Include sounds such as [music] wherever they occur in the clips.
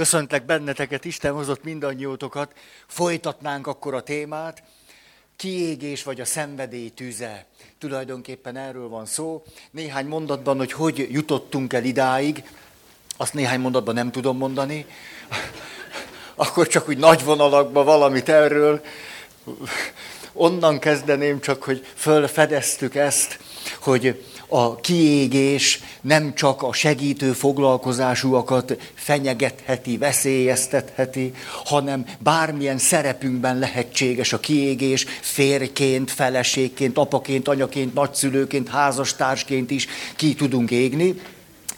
Köszöntlek benneteket, Isten hozott mindannyiótokat. Folytatnánk akkor a témát. Kiégés vagy a szenvedély tüze. Tulajdonképpen erről van szó. Néhány mondatban, hogy hogy jutottunk el idáig, azt néhány mondatban nem tudom mondani. [laughs] Akkor csak úgy nagy vonalakban valamit erről. Onnan kezdeném csak, hogy fölfedeztük ezt, hogy a kiégés nem csak a segítő foglalkozásúakat fenyegetheti, veszélyeztetheti, hanem bármilyen szerepünkben lehetséges a kiégés, férként, feleségként, apaként, anyaként, nagyszülőként, házastársként is ki tudunk égni.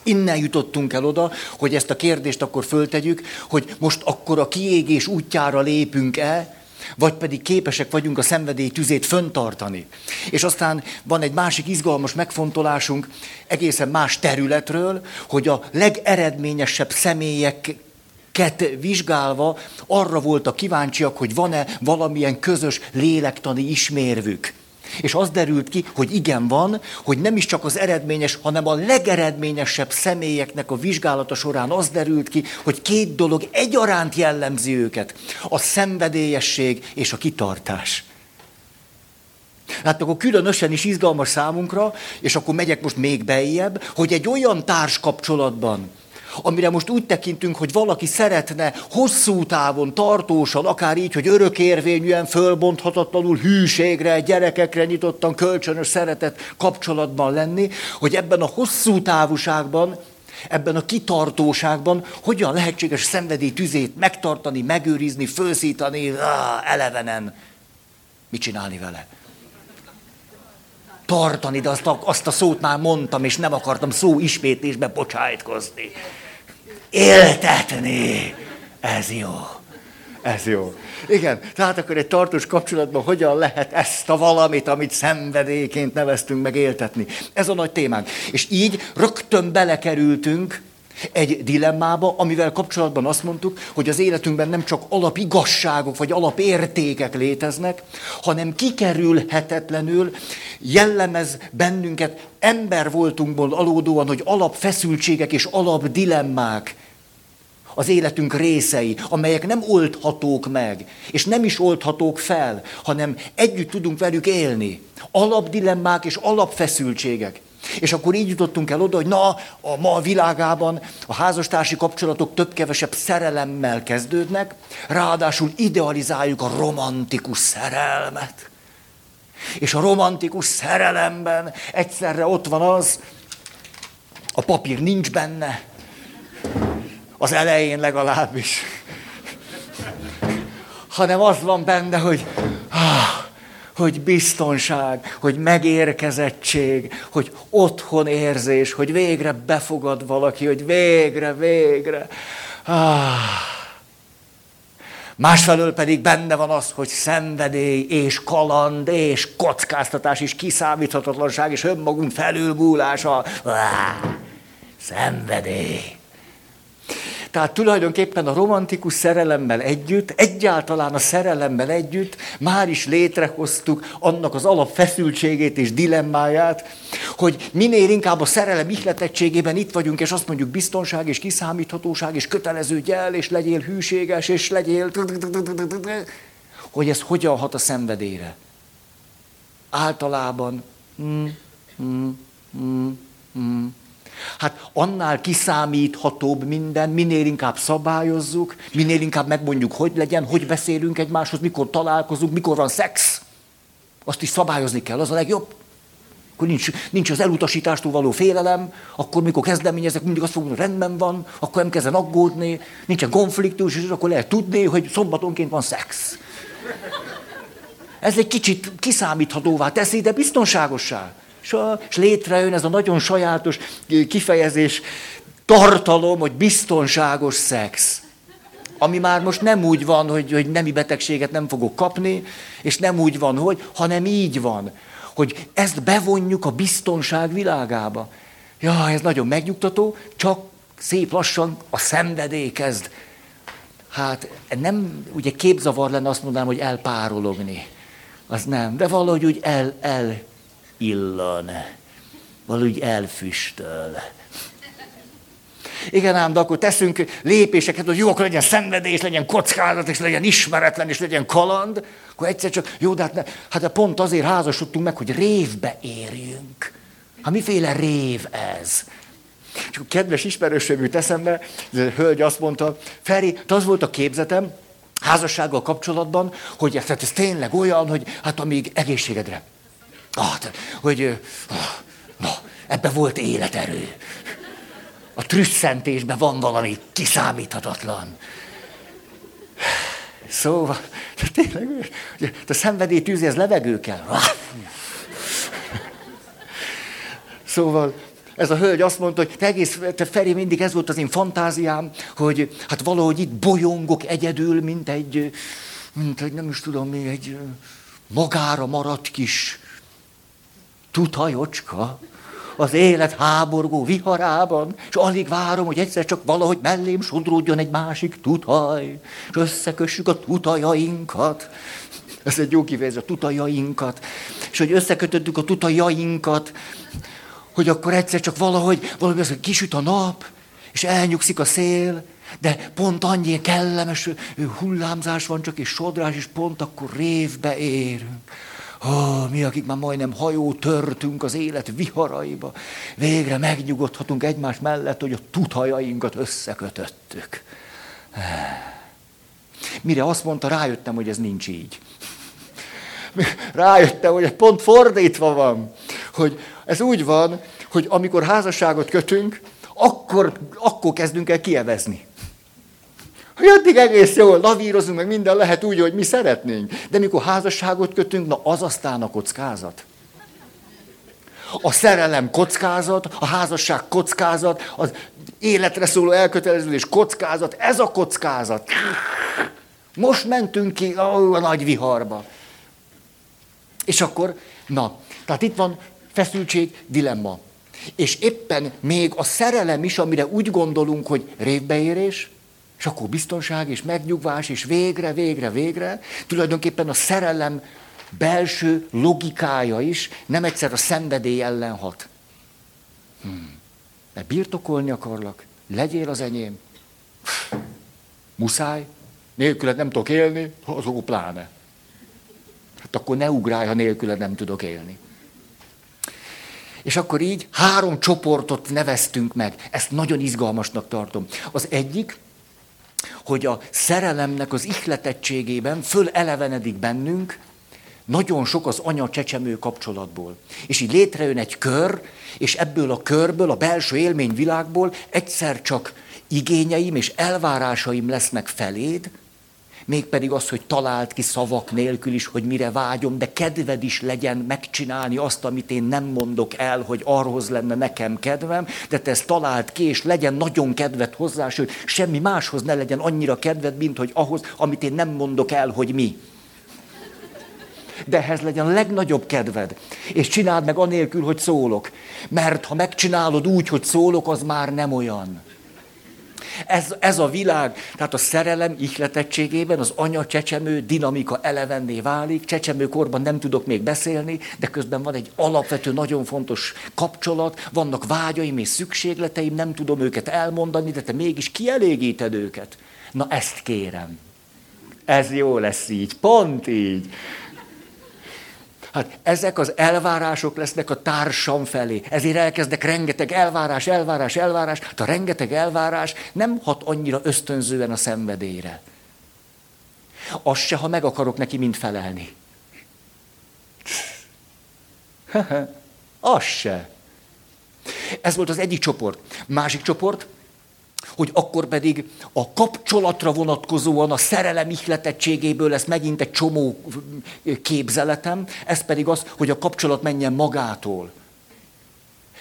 Innen jutottunk el oda, hogy ezt a kérdést akkor föltegyük, hogy most akkor a kiégés útjára lépünk el, vagy pedig képesek vagyunk a szenvedély tüzét föntartani. És aztán van egy másik izgalmas megfontolásunk egészen más területről, hogy a legeredményesebb személyek ket vizsgálva arra voltak kíváncsiak, hogy van-e valamilyen közös lélektani ismérvük. És az derült ki, hogy igen van, hogy nem is csak az eredményes, hanem a legeredményesebb személyeknek a vizsgálata során az derült ki, hogy két dolog egyaránt jellemzi őket. A szenvedélyesség és a kitartás. Hát akkor különösen is izgalmas számunkra, és akkor megyek most még bejjebb, hogy egy olyan társkapcsolatban, amire most úgy tekintünk, hogy valaki szeretne hosszú távon, tartósan, akár így, hogy örökérvényűen, fölbonthatatlanul, hűségre, gyerekekre nyitottan, kölcsönös szeretet kapcsolatban lenni, hogy ebben a hosszú távúságban, ebben a kitartóságban hogyan lehetséges szenvedély tüzét megtartani, megőrizni, fölszítani, elevenen. Mit csinálni vele? tartani, de azt a, azt a szót már mondtam, és nem akartam szó ismétlésbe bocsájtkozni éltetni. Ez jó. Ez jó. Igen, tehát akkor egy tartós kapcsolatban hogyan lehet ezt a valamit, amit szenvedélyként neveztünk meg éltetni. Ez a nagy témánk. És így rögtön belekerültünk egy dilemmába, amivel kapcsolatban azt mondtuk, hogy az életünkben nem csak alapigazságok vagy alapértékek léteznek, hanem kikerülhetetlenül jellemez bennünket ember voltunkból alódóan, hogy alapfeszültségek és alapdilemmák az életünk részei, amelyek nem oldhatók meg, és nem is oldhatók fel, hanem együtt tudunk velük élni. Alapdilemmák és alapfeszültségek. És akkor így jutottunk el oda, hogy na, a ma világában a házastársi kapcsolatok több-kevesebb szerelemmel kezdődnek, ráadásul idealizáljuk a romantikus szerelmet. És a romantikus szerelemben egyszerre ott van az, a papír nincs benne, az elején legalábbis. Hanem az van benne, hogy, ah, hogy biztonság, hogy megérkezettség, hogy otthon érzés, hogy végre befogad valaki, hogy végre, végre. Ah. Másfelől pedig benne van az, hogy szenvedély és kaland és kockáztatás és kiszámíthatatlanság és önmagunk felülbúlása. Ah. Szenvedély. Tehát tulajdonképpen a romantikus szerelemmel együtt, egyáltalán a szerelemmel együtt már is létrehoztuk annak az alapfeszültségét és dilemmáját, hogy minél inkább a szerelem ihletettségében itt vagyunk, és azt mondjuk biztonság és kiszámíthatóság, és köteleződj el, és legyél hűséges, és legyél... Hogy ez hogyan hat a szenvedére. Általában... Mm, mm, mm, mm. Hát annál kiszámíthatóbb minden, minél inkább szabályozzuk, minél inkább megmondjuk, hogy legyen, hogy beszélünk egymáshoz, mikor találkozunk, mikor van szex. Azt is szabályozni kell, az a legjobb. Akkor nincs, nincs az elutasítástól való félelem, akkor mikor kezdeményezek, mindig azt fogom, hogy rendben van, akkor nem kezden aggódni, nincsen konfliktus, és akkor lehet tudni, hogy szombatonként van szex. Ez egy kicsit kiszámíthatóvá teszi, de biztonságosság és létrejön ez a nagyon sajátos kifejezés, tartalom, hogy biztonságos szex. Ami már most nem úgy van, hogy, hogy nemi betegséget nem fogok kapni, és nem úgy van, hogy, hanem így van, hogy ezt bevonjuk a biztonság világába. Ja, ez nagyon megnyugtató, csak szép lassan a szenvedély kezd. Hát nem, ugye képzavar lenne azt mondanám, hogy elpárologni. Az nem, de valahogy úgy el, el illan, valahogy elfüstöl. Igen ám, de akkor teszünk lépéseket, hogy jó, akkor legyen szenvedés, legyen kockázat, és legyen ismeretlen, és legyen kaland. Akkor egyszer csak, jó, de hát, ne, hát pont azért házasodtunk meg, hogy révbe érjünk. Hát miféle rév ez? És a kedves ismerősöm jut eszembe, a hölgy azt mondta, Feri, az volt a képzetem, házassággal kapcsolatban, hogy ez, hát ez tényleg olyan, hogy hát amíg egészségedre. Ah, hogy ah, na, ebbe volt életerő. A trüsszentésben van valami kiszámíthatatlan. Szóval, tényleg, a szenvedély tűzi, ez levegő kell. Szóval, ez a hölgy azt mondta, hogy te egész, te Feri, mindig ez volt az én fantáziám, hogy hát valahogy itt bolyongok egyedül, mint egy, mint egy, nem is tudom mi, egy magára maradt kis tutajocska az élet háborgó viharában, és alig várom, hogy egyszer csak valahogy mellém sodródjon egy másik tutaj, és összekössük a tutajainkat. Ez egy jó kifejezés, a tutajainkat. És hogy összekötöttük a tutajainkat, hogy akkor egyszer csak valahogy, valahogy az, hogy kisüt a nap, és elnyugszik a szél, de pont annyi kellemes hullámzás van csak, és sodrás, és pont akkor révbe érünk. Oh, mi, akik már majdnem hajó törtünk az élet viharaiba, végre megnyugodhatunk egymás mellett, hogy a tutajainkat összekötöttük. Mire azt mondta, rájöttem, hogy ez nincs így. Rájöttem, hogy pont fordítva van. Hogy ez úgy van, hogy amikor házasságot kötünk, akkor, akkor kezdünk el kievezni. Hogy addig egész jól lavírozunk, meg minden lehet úgy, hogy mi szeretnénk. De mikor házasságot kötünk, na az aztán a kockázat. A szerelem kockázat, a házasság kockázat, az életre szóló elköteleződés kockázat, ez a kockázat. Most mentünk ki a nagy viharba. És akkor, na, tehát itt van feszültség, dilemma. És éppen még a szerelem is, amire úgy gondolunk, hogy révbeérés, és akkor biztonság, és megnyugvás, és végre, végre, végre, tulajdonképpen a szerelem belső logikája is nem egyszer a szenvedély ellen hat. Hmm. Mert birtokolni akarlak, legyél az enyém. Muszáj, nélküled nem tudok élni, azok pláne. Hát akkor ne ugrálj, ha nélküled nem tudok élni. És akkor így három csoportot neveztünk meg. Ezt nagyon izgalmasnak tartom. Az egyik, hogy a szerelemnek az ihletettségében fölelevenedik bennünk nagyon sok az anya-csecsemő kapcsolatból. És így létrejön egy kör, és ebből a körből, a belső élményvilágból egyszer csak igényeim és elvárásaim lesznek feléd, mégpedig az, hogy talált ki szavak nélkül is, hogy mire vágyom, de kedved is legyen megcsinálni azt, amit én nem mondok el, hogy arhoz lenne nekem kedvem, de te ezt talált ki, és legyen nagyon kedved hozzá, sőt, semmi máshoz ne legyen annyira kedved, mint hogy ahhoz, amit én nem mondok el, hogy mi. De ehhez legyen a legnagyobb kedved. És csináld meg anélkül, hogy szólok. Mert ha megcsinálod úgy, hogy szólok, az már nem olyan. Ez, ez a világ, tehát a szerelem ihletettségében az anya csecsemő dinamika elevenné válik, csecsemőkorban nem tudok még beszélni, de közben van egy alapvető, nagyon fontos kapcsolat, vannak vágyaim és szükségleteim, nem tudom őket elmondani, de te mégis kielégíted őket. Na ezt kérem. Ez jó lesz így, pont így. Hát ezek az elvárások lesznek a társam felé. Ezért elkezdek rengeteg elvárás, elvárás, elvárás. Hát a rengeteg elvárás nem hat annyira ösztönzően a szenvedélyre. Az se, ha meg akarok neki mind felelni. az se. Ez volt az egyik csoport. Másik csoport, hogy akkor pedig a kapcsolatra vonatkozóan a szerelem ihletettségéből lesz megint egy csomó képzeletem, ez pedig az, hogy a kapcsolat menjen magától.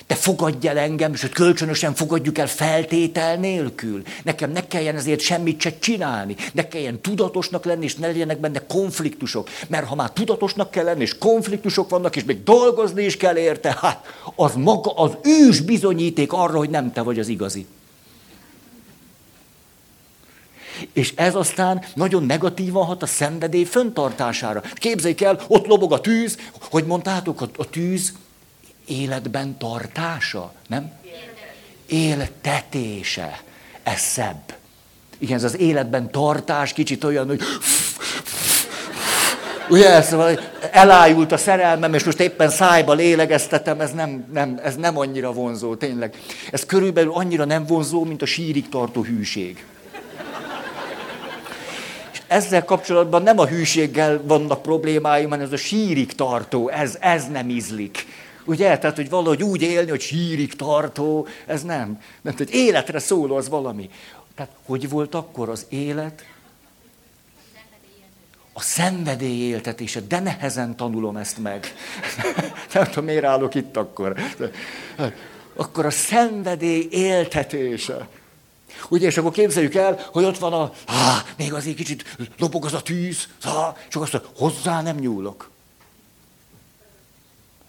Te fogadj el engem, és hogy kölcsönösen fogadjuk el feltétel nélkül. Nekem ne kelljen ezért semmit se csinálni. Ne kelljen tudatosnak lenni, és ne legyenek benne konfliktusok. Mert ha már tudatosnak kell lenni, és konfliktusok vannak, és még dolgozni is kell érte, hát az maga az ős bizonyíték arra, hogy nem te vagy az igazi. És ez aztán nagyon negatívan hat a szenvedély föntartására. Képzeljük el, ott lobog a tűz, hogy mondtátok, a, a tűz életben tartása, nem? éltetése. Ez szebb. Igen, ez az életben tartás kicsit olyan, hogy Ugye, szóval elájult a szerelmem, és most éppen szájba lélegeztetem, ez nem, nem, ez nem annyira vonzó, tényleg. Ez körülbelül annyira nem vonzó, mint a sírig tartó hűség. Ezzel kapcsolatban nem a hűséggel vannak problémáim, hanem ez a sírig tartó, ez, ez nem ízlik. Ugye? Tehát, hogy valahogy úgy élni, hogy sírig tartó, ez nem. Nem, tehát életre szóló az valami. Tehát, hogy volt akkor az élet? a szenvedély éltetése, de nehezen tanulom ezt meg. [laughs] Nem tudom, miért állok itt akkor. Akkor a szenvedély éltetése. Ugye, és akkor képzeljük el, hogy ott van a, á, még azért kicsit lobog az a tűz, á, csak azt mondja, hozzá nem nyúlok.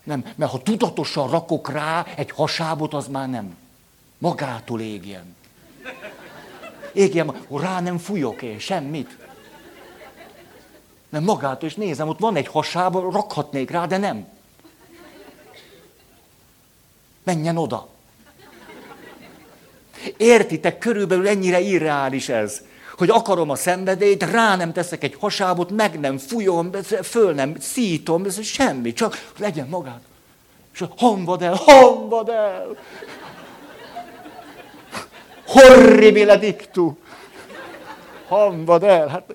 Nem, mert ha tudatosan rakok rá egy hasábot, az már nem. Magától égjen. Égjen, rá nem fújok én semmit. Nem magától, és nézem, ott van egy hasába, rakhatnék rá, de nem. Menjen oda. Értitek, körülbelül ennyire irreális ez, hogy akarom a szenvedélyt, rá nem teszek egy hasábot, meg nem fújom, föl nem szítom, ez semmi, csak legyen magát. És hamvad el, hamvad el. Horribile dictu. Hamvad el. Hát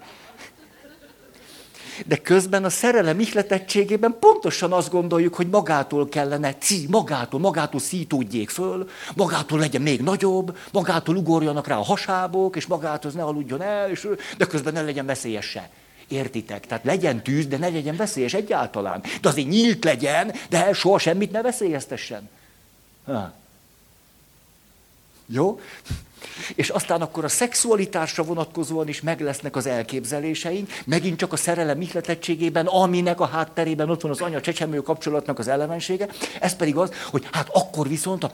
de közben a szerelem ihletettségében pontosan azt gondoljuk, hogy magától kellene, cí, magától, magától szítódjék föl, magától legyen még nagyobb, magától ugorjanak rá a hasábok, és magától ne aludjon el, és, de közben ne legyen veszélyes se. Értitek? Tehát legyen tűz, de ne legyen veszélyes egyáltalán. De azért nyílt legyen, de soha semmit ne veszélyeztessen. Ha. Jó? És aztán akkor a szexualitásra vonatkozóan is meg lesznek az elképzeléseink, megint csak a szerelem ihletettségében, aminek a hátterében ott van az anya-csecsemő kapcsolatnak az elevensége, ez pedig az, hogy hát akkor viszont a,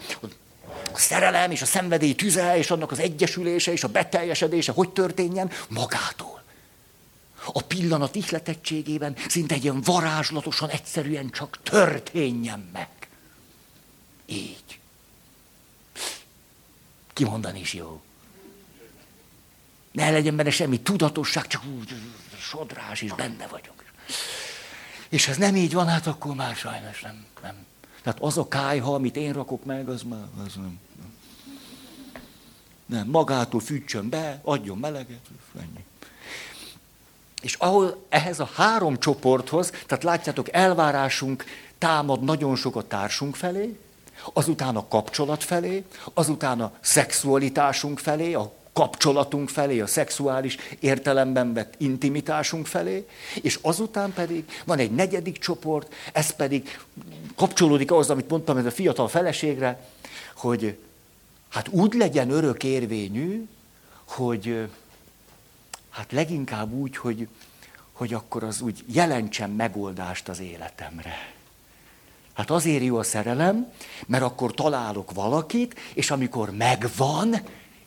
a szerelem és a szenvedély tüze, és annak az egyesülése és a beteljesedése hogy történjen? Magától. A pillanat ihletettségében szinte egy ilyen varázslatosan, egyszerűen csak történjen meg. Így. Kimondani is jó. Ne legyen benne semmi tudatosság, csak úgy sodrás is benne vagyok. És ez nem így van, hát akkor már sajnos nem. nem. Tehát az a kájha, amit én rakok meg, az már az nem. Nem, magától fűtsön be, adjon meleget, ennyi. És ahol ehhez a három csoporthoz, tehát látjátok, elvárásunk támad nagyon sok a társunk felé, azután a kapcsolat felé, azután a szexualitásunk felé, a kapcsolatunk felé, a szexuális értelemben vett intimitásunk felé, és azután pedig van egy negyedik csoport, ez pedig kapcsolódik ahhoz, amit mondtam ez a fiatal feleségre, hogy hát úgy legyen örök érvényű, hogy hát leginkább úgy, hogy, hogy akkor az úgy jelentsen megoldást az életemre. Hát azért jó a szerelem, mert akkor találok valakit, és amikor megvan,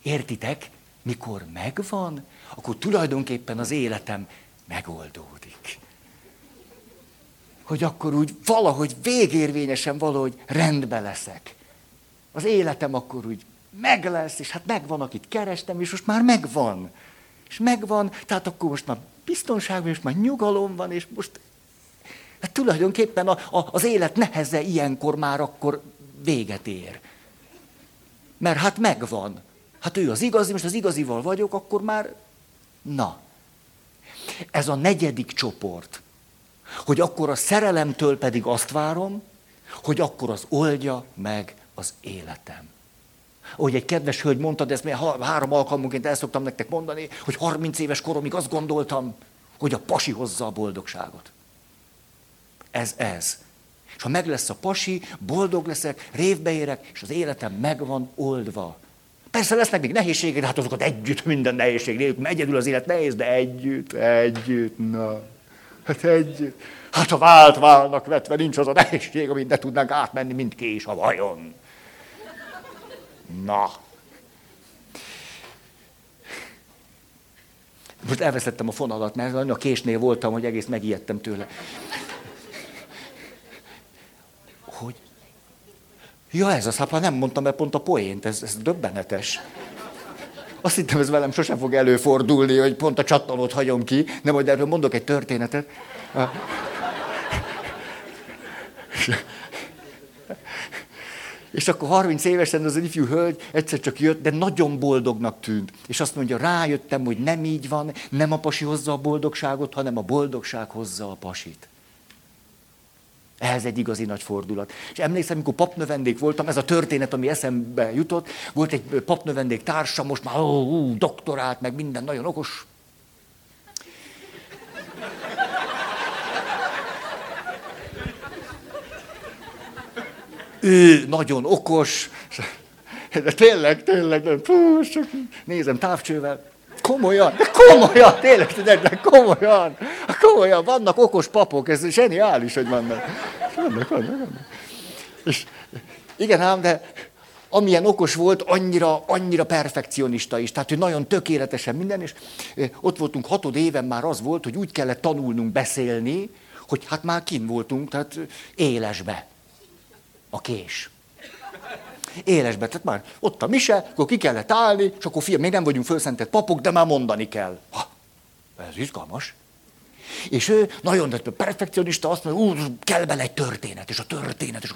értitek, mikor megvan, akkor tulajdonképpen az életem megoldódik. Hogy akkor úgy valahogy végérvényesen valahogy rendbe leszek. Az életem akkor úgy meg lesz, és hát megvan, akit kerestem, és most már megvan. És megvan, tehát akkor most már biztonságban, és már nyugalom van, és most Hát tulajdonképpen a, a, az élet neheze ilyenkor már akkor véget ér. Mert hát megvan. Hát ő az igazi, most az igazival vagyok, akkor már na. Ez a negyedik csoport. Hogy akkor a szerelemtől pedig azt várom, hogy akkor az oldja meg az életem. Ahogy egy kedves hölgy mondta, de ezt még három alkalmunként el szoktam nektek mondani, hogy 30 éves koromig azt gondoltam, hogy a pasi hozza a boldogságot ez ez. És ha meg lesz a pasi, boldog leszek, révbe érek, és az életem meg van oldva. Persze lesznek még nehézségek, de hát azokat együtt minden nehézség nélkül, egyedül az élet nehéz, de együtt, együtt, na. Hát együtt. Hát ha vált válnak vetve, nincs az a nehézség, amit ne tudnánk átmenni, mint kés a vajon. Na. Most elveszettem a fonalat, mert a késnél voltam, hogy egész megijedtem tőle. Ja, ez az, hát nem mondtam el pont a poént, ez, ez döbbenetes. Azt hittem, ez velem sosem fog előfordulni, hogy pont a csattanót hagyom ki, nem, majd erről mondok egy történetet. És akkor 30 évesen az ifjú hölgy egyszer csak jött, de nagyon boldognak tűnt. És azt mondja, rájöttem, hogy nem így van, nem a pasi hozza a boldogságot, hanem a boldogság hozza a pasit. Ehhez egy igazi nagy fordulat. És emlékszem, amikor papnövendék voltam, ez a történet, ami eszembe jutott, volt egy papnövendék társa, most már ó, ó, doktorált, meg minden, nagyon okos. Ő nagyon okos, de tényleg, tényleg, nem, pú, nézem távcsővel, komolyan, de komolyan, tényleg, de komolyan, komolyan, vannak okos papok, ez zseniális, hogy vannak. Vannak, vannak, vannak. És igen ám, de amilyen okos volt, annyira, annyira perfekcionista is. Tehát, hogy nagyon tökéletesen minden, és ott voltunk hatod éven már az volt, hogy úgy kellett tanulnunk beszélni, hogy hát már kin voltunk, tehát élesbe. A kés élesbe. Tehát már ott a mise, akkor ki kellett állni, és akkor fiam, még nem vagyunk fölszentett papok, de már mondani kell. Ha, ez izgalmas. És ő nagyon de perfekcionista, azt mondja, úr, kell bele egy történet, és a történet, és,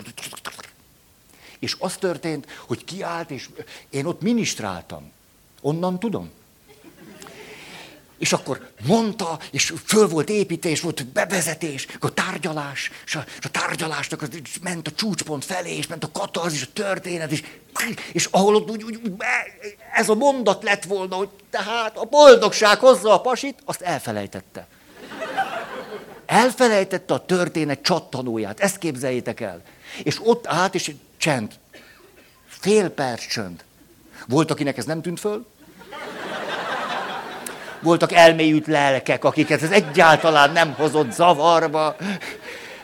és az történt, hogy kiállt, és én ott ministráltam. Onnan tudom. És akkor mondta, és föl volt építés, volt bevezetés, akkor tárgyalás, és a, és a tárgyalásnak az, ment a csúcspont felé, és ment a katarzis, a történet, és, és ahol ott úgy, úgy, ez a mondat lett volna, hogy tehát a boldogság hozza a pasit, azt elfelejtette. Elfelejtette a történet csattanóját, ezt képzeljétek el. És ott át, és csend. Fél perc csönd. Volt, akinek ez nem tűnt föl, voltak elmélyült lelkek, akiket ez egyáltalán nem hozott zavarba.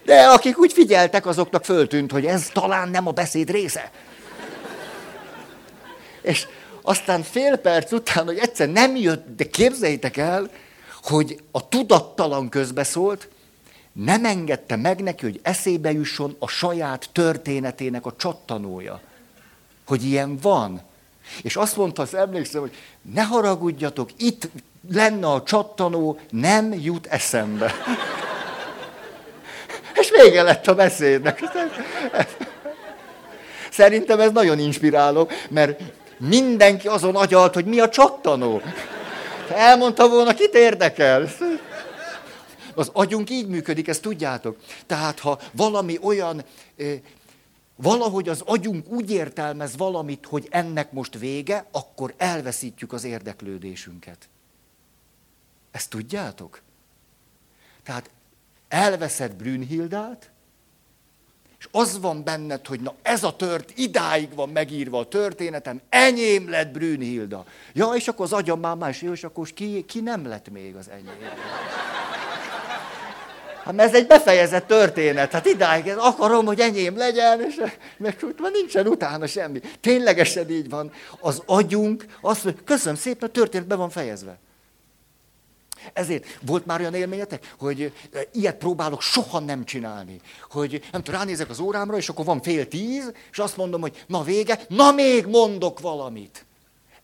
De akik úgy figyeltek, azoknak föltűnt, hogy ez talán nem a beszéd része. És aztán fél perc után, hogy egyszer nem jött, de képzeljétek el, hogy a tudattalan közbeszólt, nem engedte meg neki, hogy eszébe jusson a saját történetének a csattanója. Hogy ilyen van. És azt mondta, azt emlékszem, hogy ne haragudjatok, itt lenne a csattanó, nem jut eszembe. [laughs] És vége lett a beszédnek. Szerintem ez nagyon inspiráló, mert mindenki azon agyalt, hogy mi a csattanó. Elmondta volna, kit érdekel. Az agyunk így működik, ezt tudjátok. Tehát, ha valami olyan, valahogy az agyunk úgy értelmez valamit, hogy ennek most vége, akkor elveszítjük az érdeklődésünket. Ezt tudjátok? Tehát elveszed Brünnhildát, és az van benned, hogy na ez a tört, idáig van megírva a történetem, enyém lett Brünnhilda. Ja, és akkor az agyam már más, és akkor ki, ki nem lett még az enyém? Hát ez egy befejezett történet, hát idáig akarom, hogy enyém legyen, és meg nincsen utána semmi. Ténylegesen így van. Az agyunk azt mondja, köszönöm szépen, a történet be van fejezve. Ezért volt már olyan élményetek, hogy ilyet próbálok soha nem csinálni. Hogy nem tudom, ránézek az órámra, és akkor van fél tíz, és azt mondom, hogy na vége, na még mondok valamit.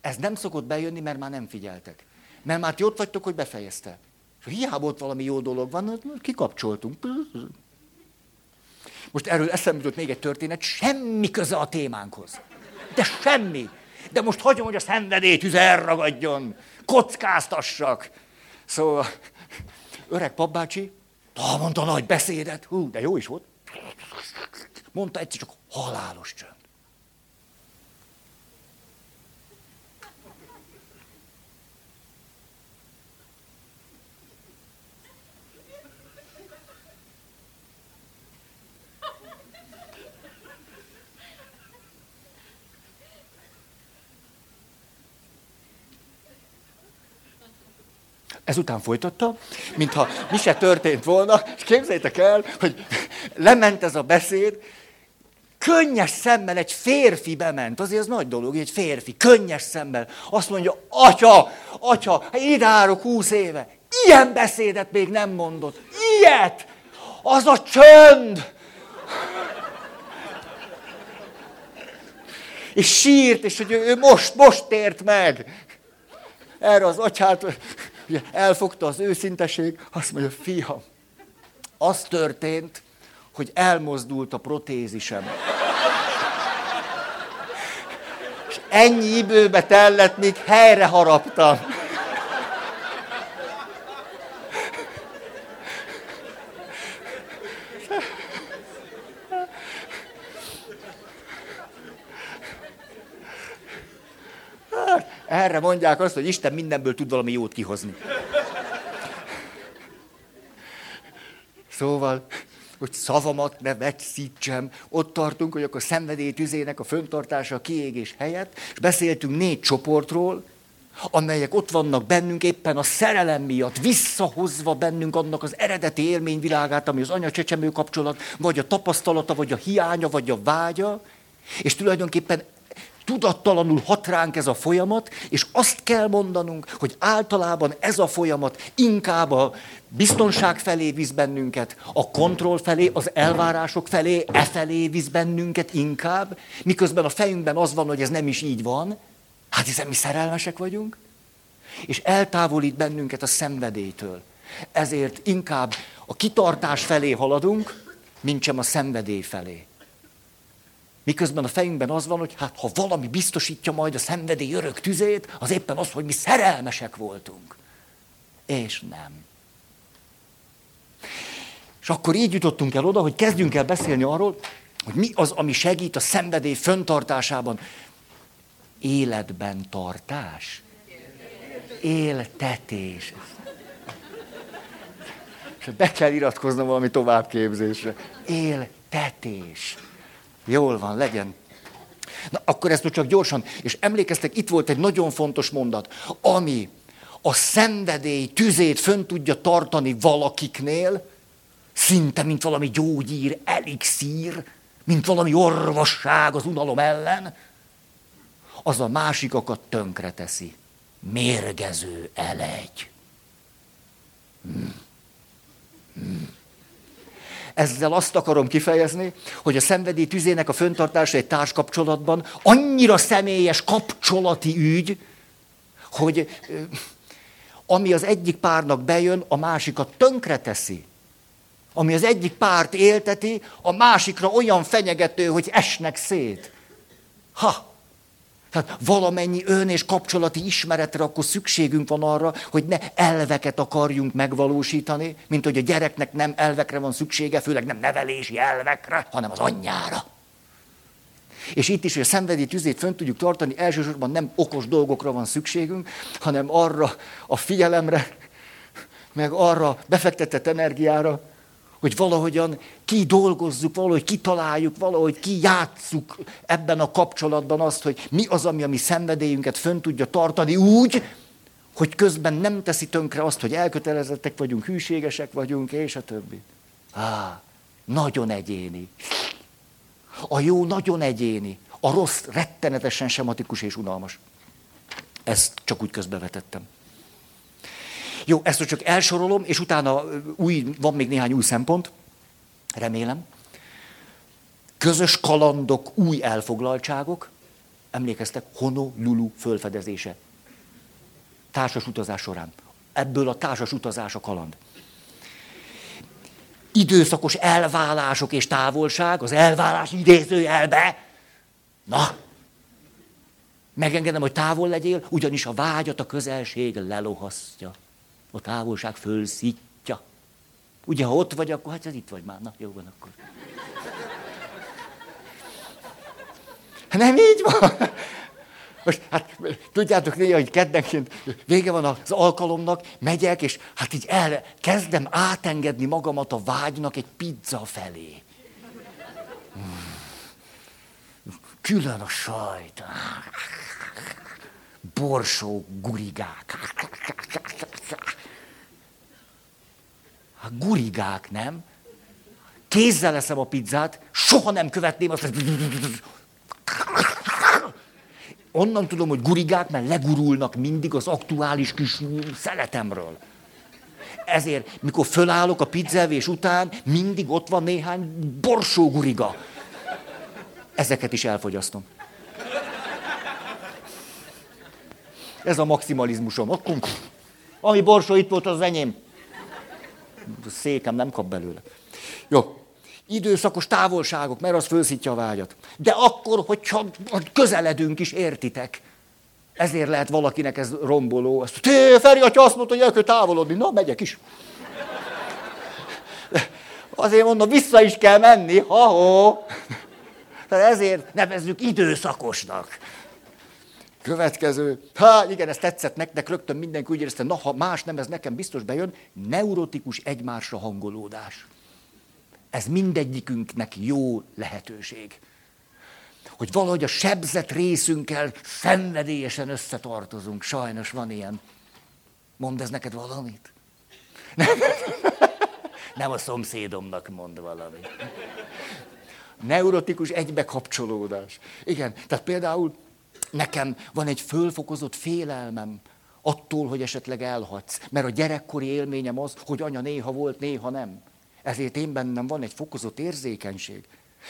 Ez nem szokott bejönni, mert már nem figyeltek. Mert már ti ott vagytok, hogy befejezte. És hiába ott valami jó dolog van, kikapcsoltunk. Most erről eszembe jutott még egy történet, semmi köze a témánkhoz. De semmi. De most hagyom, hogy a szenvedélytűz elragadjon. Kockáztassak. Szóval öreg papbácsi, mondta nagy beszédet, hú, de jó is volt. Mondta egyszer csak halálos csönd. Ezután folytatta, mintha mi se történt volna, és képzeljétek el, hogy lement ez a beszéd, könnyes szemmel egy férfi bement, azért az nagy dolog, egy férfi, könnyes szemmel, azt mondja, atya, atya, ide állok húsz éve, ilyen beszédet még nem mondott, ilyet, az a csönd. És sírt, és hogy ő most, most tért meg. Erre az atyát elfogta az őszinteség, azt mondja, fiam, az történt, hogy elmozdult a protézisem. És ennyi időbe tellett, míg helyre haraptam. Erre mondják azt, hogy Isten mindenből tud valami jót kihozni. Szóval, hogy szavamat ne vegyszítsem, ott tartunk, hogy akkor szenvedély tüzének a föntartása a kiégés helyett, és beszéltünk négy csoportról, amelyek ott vannak bennünk éppen a szerelem miatt, visszahozva bennünk annak az eredeti élményvilágát, ami az anya-csecsemő kapcsolat, vagy a tapasztalata, vagy a hiánya, vagy a vágya, és tulajdonképpen tudattalanul hat ránk ez a folyamat, és azt kell mondanunk, hogy általában ez a folyamat inkább a biztonság felé visz bennünket, a kontroll felé, az elvárások felé, e felé visz bennünket inkább, miközben a fejünkben az van, hogy ez nem is így van, hát hiszen mi szerelmesek vagyunk, és eltávolít bennünket a szenvedélytől. Ezért inkább a kitartás felé haladunk, mint sem a szenvedély felé. Miközben a fejünkben az van, hogy hát ha valami biztosítja majd a szenvedély örök tüzét, az éppen az, hogy mi szerelmesek voltunk. És nem. És akkor így jutottunk el oda, hogy kezdjünk el beszélni arról, hogy mi az, ami segít a szenvedély föntartásában. Életben tartás. Éltetés. És be kell iratkoznom valami továbbképzésre. Éltetés. Jól van, legyen. Na, akkor ezt csak gyorsan, és emlékeztek, itt volt egy nagyon fontos mondat, ami a szenvedély tüzét fönn tudja tartani valakiknél, szinte, mint valami gyógyír, elixír, mint valami orvosság az unalom ellen, az a másikakat tönkre teszi. Mérgező elegy. Hmm. Hmm. Ezzel azt akarom kifejezni, hogy a szenvedély tüzének a föntartása egy társkapcsolatban annyira személyes kapcsolati ügy, hogy ami az egyik párnak bejön, a másikat tönkre teszi. Ami az egyik párt élteti, a másikra olyan fenyegető, hogy esnek szét. Ha! Tehát valamennyi ön és kapcsolati ismeretre akkor szükségünk van arra, hogy ne elveket akarjunk megvalósítani, mint hogy a gyereknek nem elvekre van szüksége, főleg nem nevelési elvekre, hanem az anyjára. És itt is, hogy a szenvedély tüzét fönn tudjuk tartani, elsősorban nem okos dolgokra van szükségünk, hanem arra a figyelemre, meg arra befektetett energiára, hogy valahogyan kidolgozzuk, valahogy kitaláljuk, valahogy kijátsszuk ebben a kapcsolatban azt, hogy mi az, ami a mi szenvedélyünket fönn tudja tartani úgy, hogy közben nem teszi tönkre azt, hogy elkötelezettek vagyunk, hűségesek vagyunk, és a többi. Á, nagyon egyéni. A jó nagyon egyéni. A rossz rettenetesen sematikus és unalmas. Ezt csak úgy közbevetettem. Jó, ezt csak elsorolom, és utána új, van még néhány új szempont, remélem. Közös kalandok, új elfoglaltságok, emlékeztek, Honolulu fölfedezése. Társas utazás során. Ebből a társas utazás a kaland. Időszakos elválások és távolság, az elválás idézőjelbe. Na, megengedem, hogy távol legyél, ugyanis a vágyat a közelség lelohasztja a távolság fölszítja. Ugye, ha ott vagy, akkor hát ez itt vagy már. Na, jó van akkor. Nem így van. Most, hát tudjátok néha, hogy keddenként vége van az alkalomnak, megyek, és hát így el, kezdem átengedni magamat a vágynak egy pizza felé. Hmm. Külön a sajt. Borsó gurigák. Hát gurigák, nem? Kézzel leszem a pizzát, soha nem követném azt, Onnan tudom, hogy gurigák, mert legurulnak mindig az aktuális kis szeletemről. Ezért, mikor fölállok a pizzavés után, mindig ott van néhány borsó guriga. Ezeket is elfogyasztom. Ez a maximalizmusom. Akkor, ami borsó itt volt, az enyém. Székem nem kap belőle. Jó. Időszakos távolságok, mert az fölszítja a vágyat. De akkor, hogyha közeledünk is, értitek. Ezért lehet valakinek ez romboló. Ezt, Té, Feri atya azt mondta, hogy el kell távolodni. Na, megyek is. Azért mondom, vissza is kell menni. Ha-ho. Tehát ezért nevezzük időszakosnak. Következő. Hát igen, ez tetszett nektek, rögtön mindenki úgy érezte, na ha más nem, ez nekem biztos bejön. Neurotikus egymásra hangolódás. Ez mindegyikünknek jó lehetőség. Hogy valahogy a sebzett részünkkel szenvedélyesen összetartozunk. Sajnos van ilyen. Mond ez neked valamit? [laughs] Nem a szomszédomnak mond valamit. Neurotikus egybekapcsolódás. Igen, tehát például nekem van egy fölfokozott félelmem attól, hogy esetleg elhagysz. Mert a gyerekkori élményem az, hogy anya néha volt, néha nem. Ezért én bennem van egy fokozott érzékenység.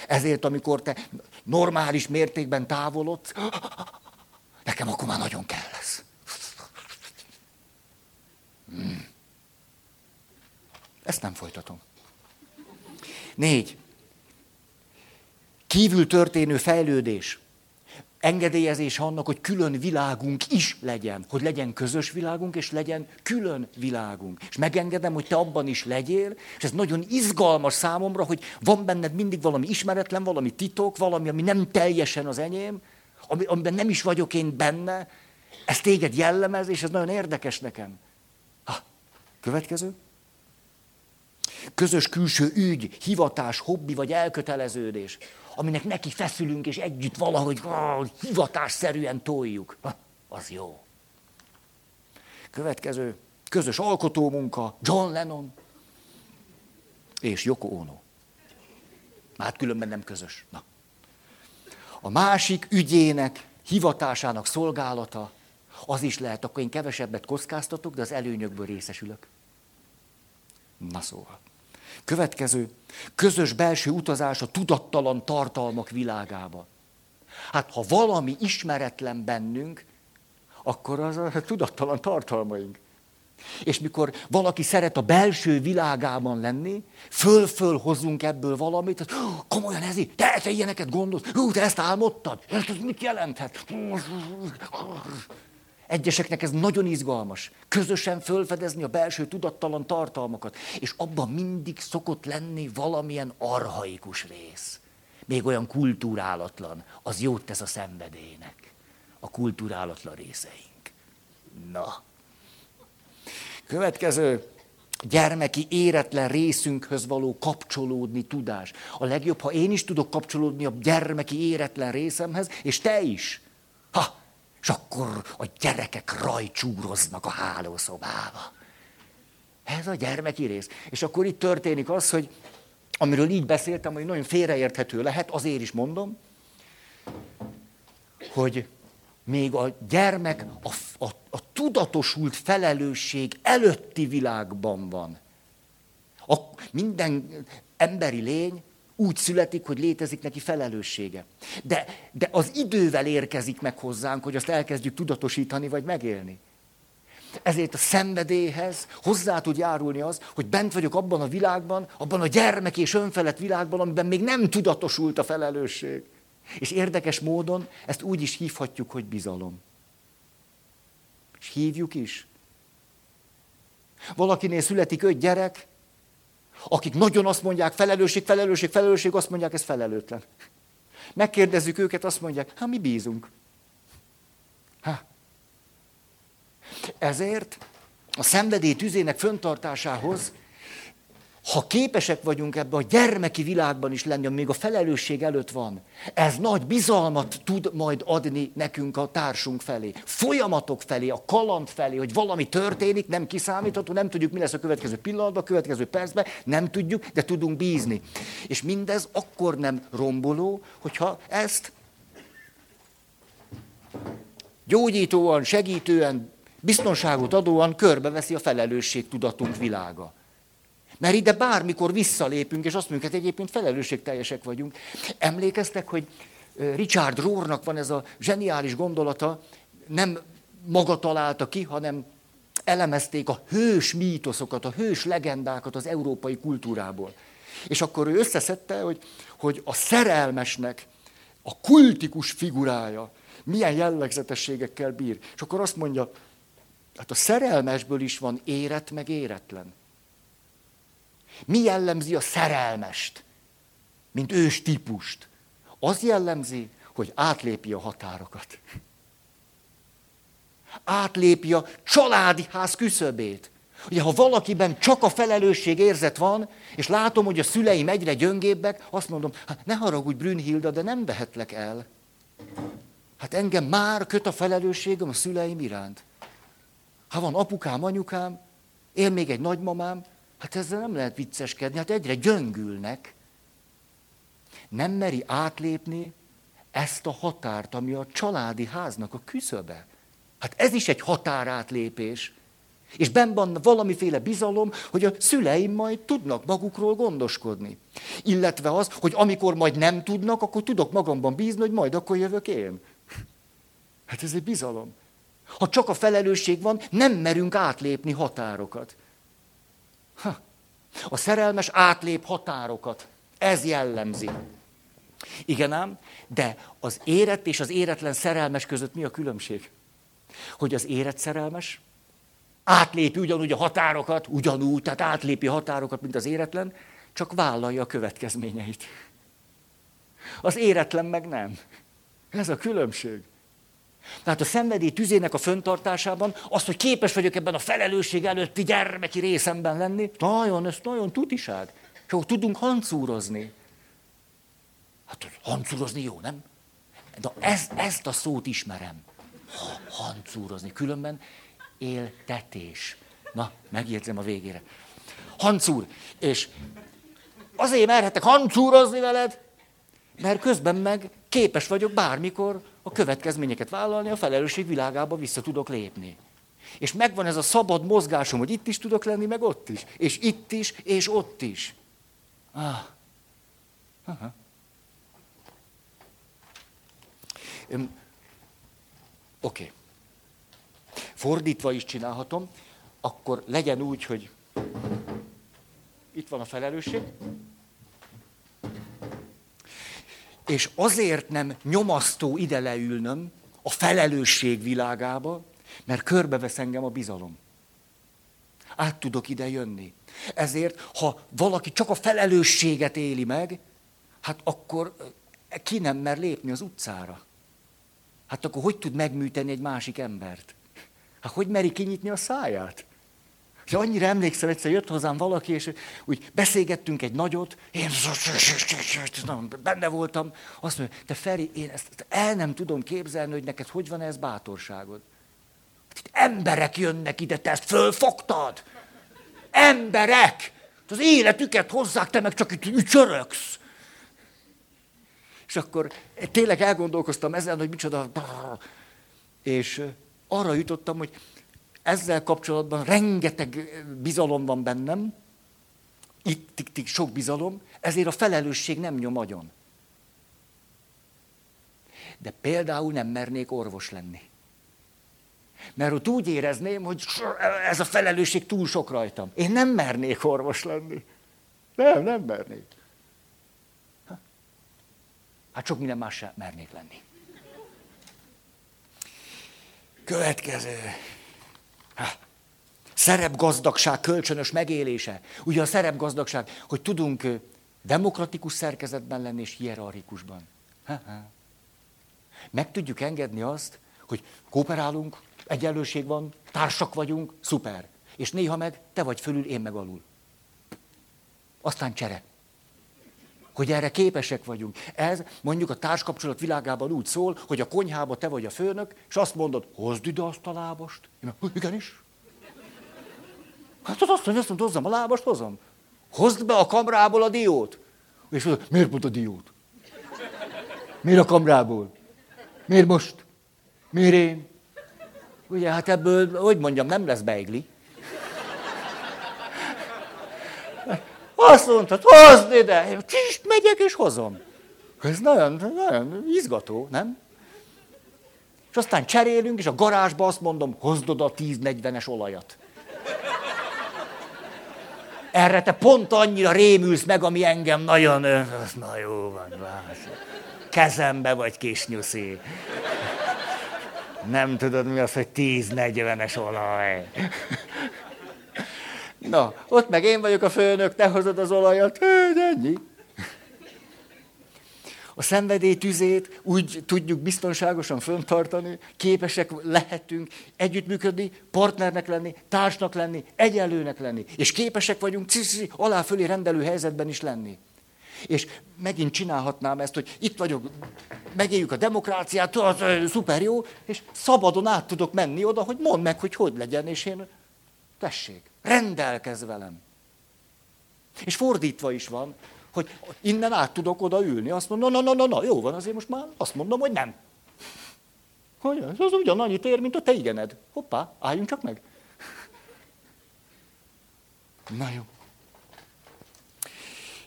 Ezért, amikor te normális mértékben távolodsz, nekem akkor már nagyon kell lesz. Hmm. Ezt nem folytatom. Négy. Kívül történő fejlődés engedélyezés annak, hogy külön világunk is legyen, hogy legyen közös világunk, és legyen külön világunk. És megengedem, hogy te abban is legyél, és ez nagyon izgalmas számomra, hogy van benned mindig valami ismeretlen, valami titok, valami, ami nem teljesen az enyém, ami, amiben nem is vagyok én benne, ez téged jellemez, és ez nagyon érdekes nekem. Ha, következő. Közös külső ügy, hivatás, hobbi vagy elköteleződés aminek neki feszülünk, és együtt valahogy ah, hivatásszerűen toljuk. Az jó. Következő, közös alkotómunka, John Lennon és Yoko Ono. Hát különben nem közös. Na. A másik ügyének, hivatásának szolgálata, az is lehet, akkor én kevesebbet kockáztatok, de az előnyökből részesülök. Na szóval. Következő, közös belső utazás a tudattalan tartalmak világába. Hát ha valami ismeretlen bennünk, akkor az a tudattalan tartalmaink. És mikor valaki szeret a belső világában lenni, föl-föl hozunk ebből valamit, hogy komolyan ez te, te ilyeneket gondolsz, hú, te ezt álmodtad, ez mit jelenthet? Egyeseknek ez nagyon izgalmas. Közösen fölfedezni a belső tudattalan tartalmakat. És abban mindig szokott lenni valamilyen arhaikus rész. Még olyan kultúrálatlan. Az jót tesz a szenvedélynek. A kultúrálatlan részeink. Na. Következő gyermeki éretlen részünkhöz való kapcsolódni tudás. A legjobb, ha én is tudok kapcsolódni a gyermeki éretlen részemhez, és te is. Ha, és akkor a gyerekek rajcsúroznak a hálószobába. Ez a gyermeki rész. És akkor itt történik az, hogy amiről így beszéltem, hogy nagyon félreérthető lehet, azért is mondom, hogy még a gyermek a, a, a tudatosult felelősség előtti világban van. A, minden emberi lény úgy születik, hogy létezik neki felelőssége. De, de az idővel érkezik meg hozzánk, hogy azt elkezdjük tudatosítani vagy megélni. Ezért a szenvedélyhez hozzá tud járulni az, hogy bent vagyok abban a világban, abban a gyermek és önfelett világban, amiben még nem tudatosult a felelősség. És érdekes módon ezt úgy is hívhatjuk, hogy bizalom. És hívjuk is. Valakinél születik öt gyerek, akik nagyon azt mondják, felelősség, felelősség, felelősség, azt mondják, ez felelőtlen. Megkérdezzük őket, azt mondják, hát mi bízunk. Ha. Ezért a szenvedély tüzének föntartásához ha képesek vagyunk ebbe a gyermeki világban is lenni, még a felelősség előtt van, ez nagy bizalmat tud majd adni nekünk a társunk felé, folyamatok felé, a kaland felé, hogy valami történik, nem kiszámítható, nem tudjuk, mi lesz a következő pillanatban, a következő percben, nem tudjuk, de tudunk bízni. És mindez akkor nem romboló, hogyha ezt gyógyítóan, segítően, biztonságot adóan körbeveszi a felelősség tudatunk világa. Mert ide bármikor visszalépünk, és azt mondjuk, hogy hát egyébként felelősségteljesek vagyunk. Emlékeztek, hogy Richard Rohrnak van ez a zseniális gondolata, nem maga találta ki, hanem elemezték a hős mítoszokat, a hős legendákat az európai kultúrából. És akkor ő összeszedte, hogy, hogy a szerelmesnek a kultikus figurája milyen jellegzetességekkel bír. És akkor azt mondja, hát a szerelmesből is van éret meg éretlen. Mi jellemzi a szerelmest, mint ős típust? Az jellemzi, hogy átlépi a határokat. Átlépi a családi ház küszöbét. Ugye, ha valakiben csak a felelősség érzet van, és látom, hogy a szüleim egyre gyöngébbek, azt mondom, hát ne haragudj, Brünnhilda, de nem vehetlek el. Hát engem már köt a felelősségem a szüleim iránt. Ha van apukám, anyukám, él még egy nagymamám, hát ezzel nem lehet vicceskedni, hát egyre gyöngülnek. Nem meri átlépni ezt a határt, ami a családi háznak a küszöbe. Hát ez is egy határátlépés. És benn van valamiféle bizalom, hogy a szüleim majd tudnak magukról gondoskodni. Illetve az, hogy amikor majd nem tudnak, akkor tudok magamban bízni, hogy majd akkor jövök én. Hát ez egy bizalom. Ha csak a felelősség van, nem merünk átlépni határokat. A szerelmes átlép határokat. Ez jellemzi. Igen ám, de az érett és az éretlen szerelmes között mi a különbség? Hogy az érett szerelmes átlépi ugyanúgy a határokat, ugyanúgy, tehát átlépi határokat, mint az éretlen, csak vállalja a következményeit. Az éretlen meg nem. Ez a különbség. Tehát a szenvedély tüzének a föntartásában az, hogy képes vagyok ebben a felelősség előtti gyermeki részemben lenni, nagyon, ez nagyon tutiság. És akkor tudunk hancúrozni. Hát hancúrozni jó, nem? De ezt, ezt a szót ismerem. Ha, hancúrozni. Különben éltetés. Na, megjegyzem a végére. Hancúr. És azért merhetek hancúrozni veled, mert közben meg képes vagyok bármikor a következményeket vállalni, a felelősség világába vissza tudok lépni. És megvan ez a szabad mozgásom, hogy itt is tudok lenni, meg ott is. És itt is, és ott is. Ah. Aha. Oké. Okay. Fordítva is csinálhatom, akkor legyen úgy, hogy itt van a felelősség, és azért nem nyomasztó ide leülnöm a felelősség világába, mert körbevesz engem a bizalom. Át tudok ide jönni. Ezért, ha valaki csak a felelősséget éli meg, hát akkor ki nem mer lépni az utcára. Hát akkor hogy tud megműteni egy másik embert? Hát hogy meri kinyitni a száját? És annyira emlékszem, egyszer jött hozzám valaki, és úgy beszélgettünk egy nagyot, én benne voltam, azt mondja, te Feri, én ezt el nem tudom képzelni, hogy neked hogy van ez bátorságod. Hát itt emberek jönnek ide, te ezt fölfogtad. Emberek! Az életüket hozzák, te meg csak itt ücsöröksz. És akkor tényleg elgondolkoztam ezen, hogy micsoda... És arra jutottam, hogy ezzel kapcsolatban rengeteg bizalom van bennem, itt, itt, itt sok bizalom, ezért a felelősség nem nyom agyon. De például nem mernék orvos lenni. Mert ott úgy érezném, hogy ez a felelősség túl sok rajtam. Én nem mernék orvos lenni. Nem, nem mernék. Hát sok minden más sem mernék lenni. Következő. Szerepgazdagság kölcsönös megélése. Ugye a szerepgazdagság, hogy tudunk demokratikus szerkezetben lenni és hierarchikusban. Meg tudjuk engedni azt, hogy kooperálunk, egyenlőség van, társak vagyunk, szuper. És néha meg te vagy fölül, én meg alul. Aztán csere. Hogy erre képesek vagyunk. Ez mondjuk a társkapcsolat világában úgy szól, hogy a konyhába te vagy a főnök, és azt mondod, hozd ide azt a lábast. Én meg, igenis. Hát az azt mondja, azt mondja, hozzam a lábast, hozom. Hozd be a kamrából a diót. És mondod, miért pont a diót? Miért a kamrából? Miért most? Miért én? Ugye, hát ebből, hogy mondjam, nem lesz beigli. Azt mondtad, hozd ide! Csist, megyek és hozom. Ez nagyon, nagyon izgató, nem? És aztán cserélünk, és a garázsba azt mondom, hozd oda a 10-40-es olajat. Erre te pont annyira rémülsz meg, ami engem nagyon... Na jó van, vász. Kezembe vagy kis nyuszi. Nem tudod, mi az, hogy 10-40-es olaj. Na, ott meg én vagyok a főnök, te hozod az olajat, ennyi. A szenvedély tüzét úgy tudjuk biztonságosan föntartani, képesek lehetünk együttműködni, partnernek lenni, társnak lenni, egyenlőnek lenni. És képesek vagyunk alá fölé rendelő helyzetben is lenni. És megint csinálhatnám ezt, hogy itt vagyok, megéljük a demokráciát, szuper jó, és szabadon át tudok menni oda, hogy mondd meg, hogy hogy legyen, és én, tessék, rendelkez velem. És fordítva is van, hogy innen át tudok oda ülni, azt mondom, na, na, na, na, jó van, azért most már azt mondom, hogy nem. Hogy ez az ugyanannyit ér, mint a te igened. Hoppá, álljunk csak meg. Na jó.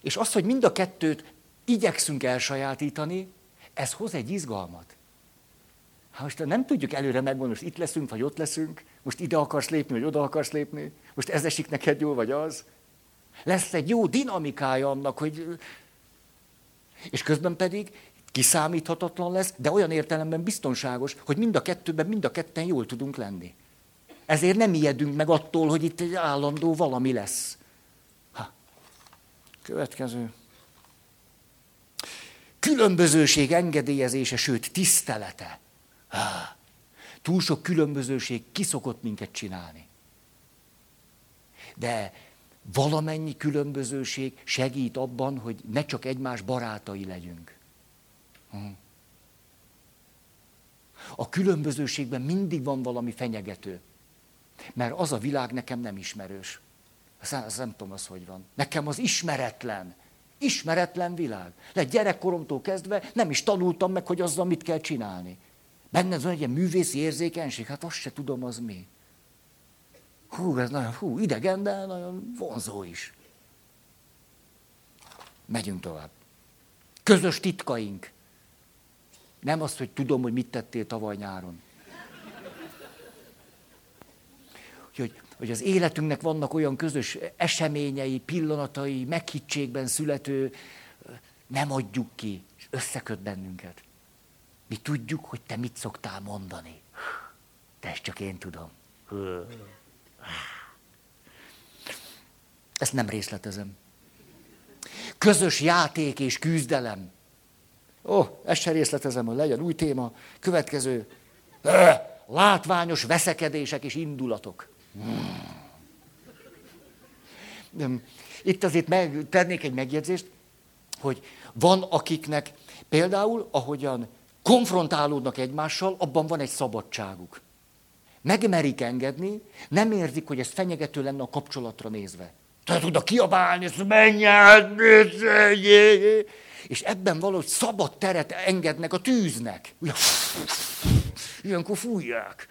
És az, hogy mind a kettőt igyekszünk elsajátítani, ez hoz egy izgalmat. Hát most nem tudjuk előre megmondani, hogy itt leszünk, vagy ott leszünk, most ide akarsz lépni, vagy oda akarsz lépni, most ez esik neked jól, vagy az. Lesz egy jó dinamikája annak, hogy... És közben pedig kiszámíthatatlan lesz, de olyan értelemben biztonságos, hogy mind a kettőben, mind a ketten jól tudunk lenni. Ezért nem ijedünk meg attól, hogy itt egy állandó valami lesz. Ha. Következő. Különbözőség engedélyezése, sőt tisztelete. Túl sok különbözőség kiszokott minket csinálni. De valamennyi különbözőség segít abban, hogy ne csak egymás barátai legyünk. A különbözőségben mindig van valami fenyegető. Mert az a világ nekem nem ismerős. Azt nem tudom, az hogy van. Nekem az ismeretlen. Ismeretlen világ. Le gyerekkoromtól kezdve nem is tanultam meg, hogy azzal mit kell csinálni. Benne van egy ilyen művészi érzékenység, hát azt se tudom, az mi. Hú, ez nagyon hú, idegen, de nagyon vonzó is. Megyünk tovább. Közös titkaink. Nem az, hogy tudom, hogy mit tettél tavaly nyáron. Hogy, hogy az életünknek vannak olyan közös eseményei, pillanatai, meghittségben születő, nem adjuk ki, és összeköt bennünket. Mi tudjuk, hogy te mit szoktál mondani. De ezt csak én tudom. Ezt nem részletezem. Közös játék és küzdelem. Ó, oh, ezt sem részletezem, hogy legyen új téma. Következő. Látványos veszekedések és indulatok. Hmm. Itt azért meg, tennék egy megjegyzést, hogy van akiknek például, ahogyan konfrontálódnak egymással, abban van egy szabadságuk megmerik engedni, nem érzik, hogy ez fenyegető lenne a kapcsolatra nézve. Tehát oda kiabálni, ezt menj át, és ebben valahogy szabad teret engednek a tűznek. Ilyenkor fújják.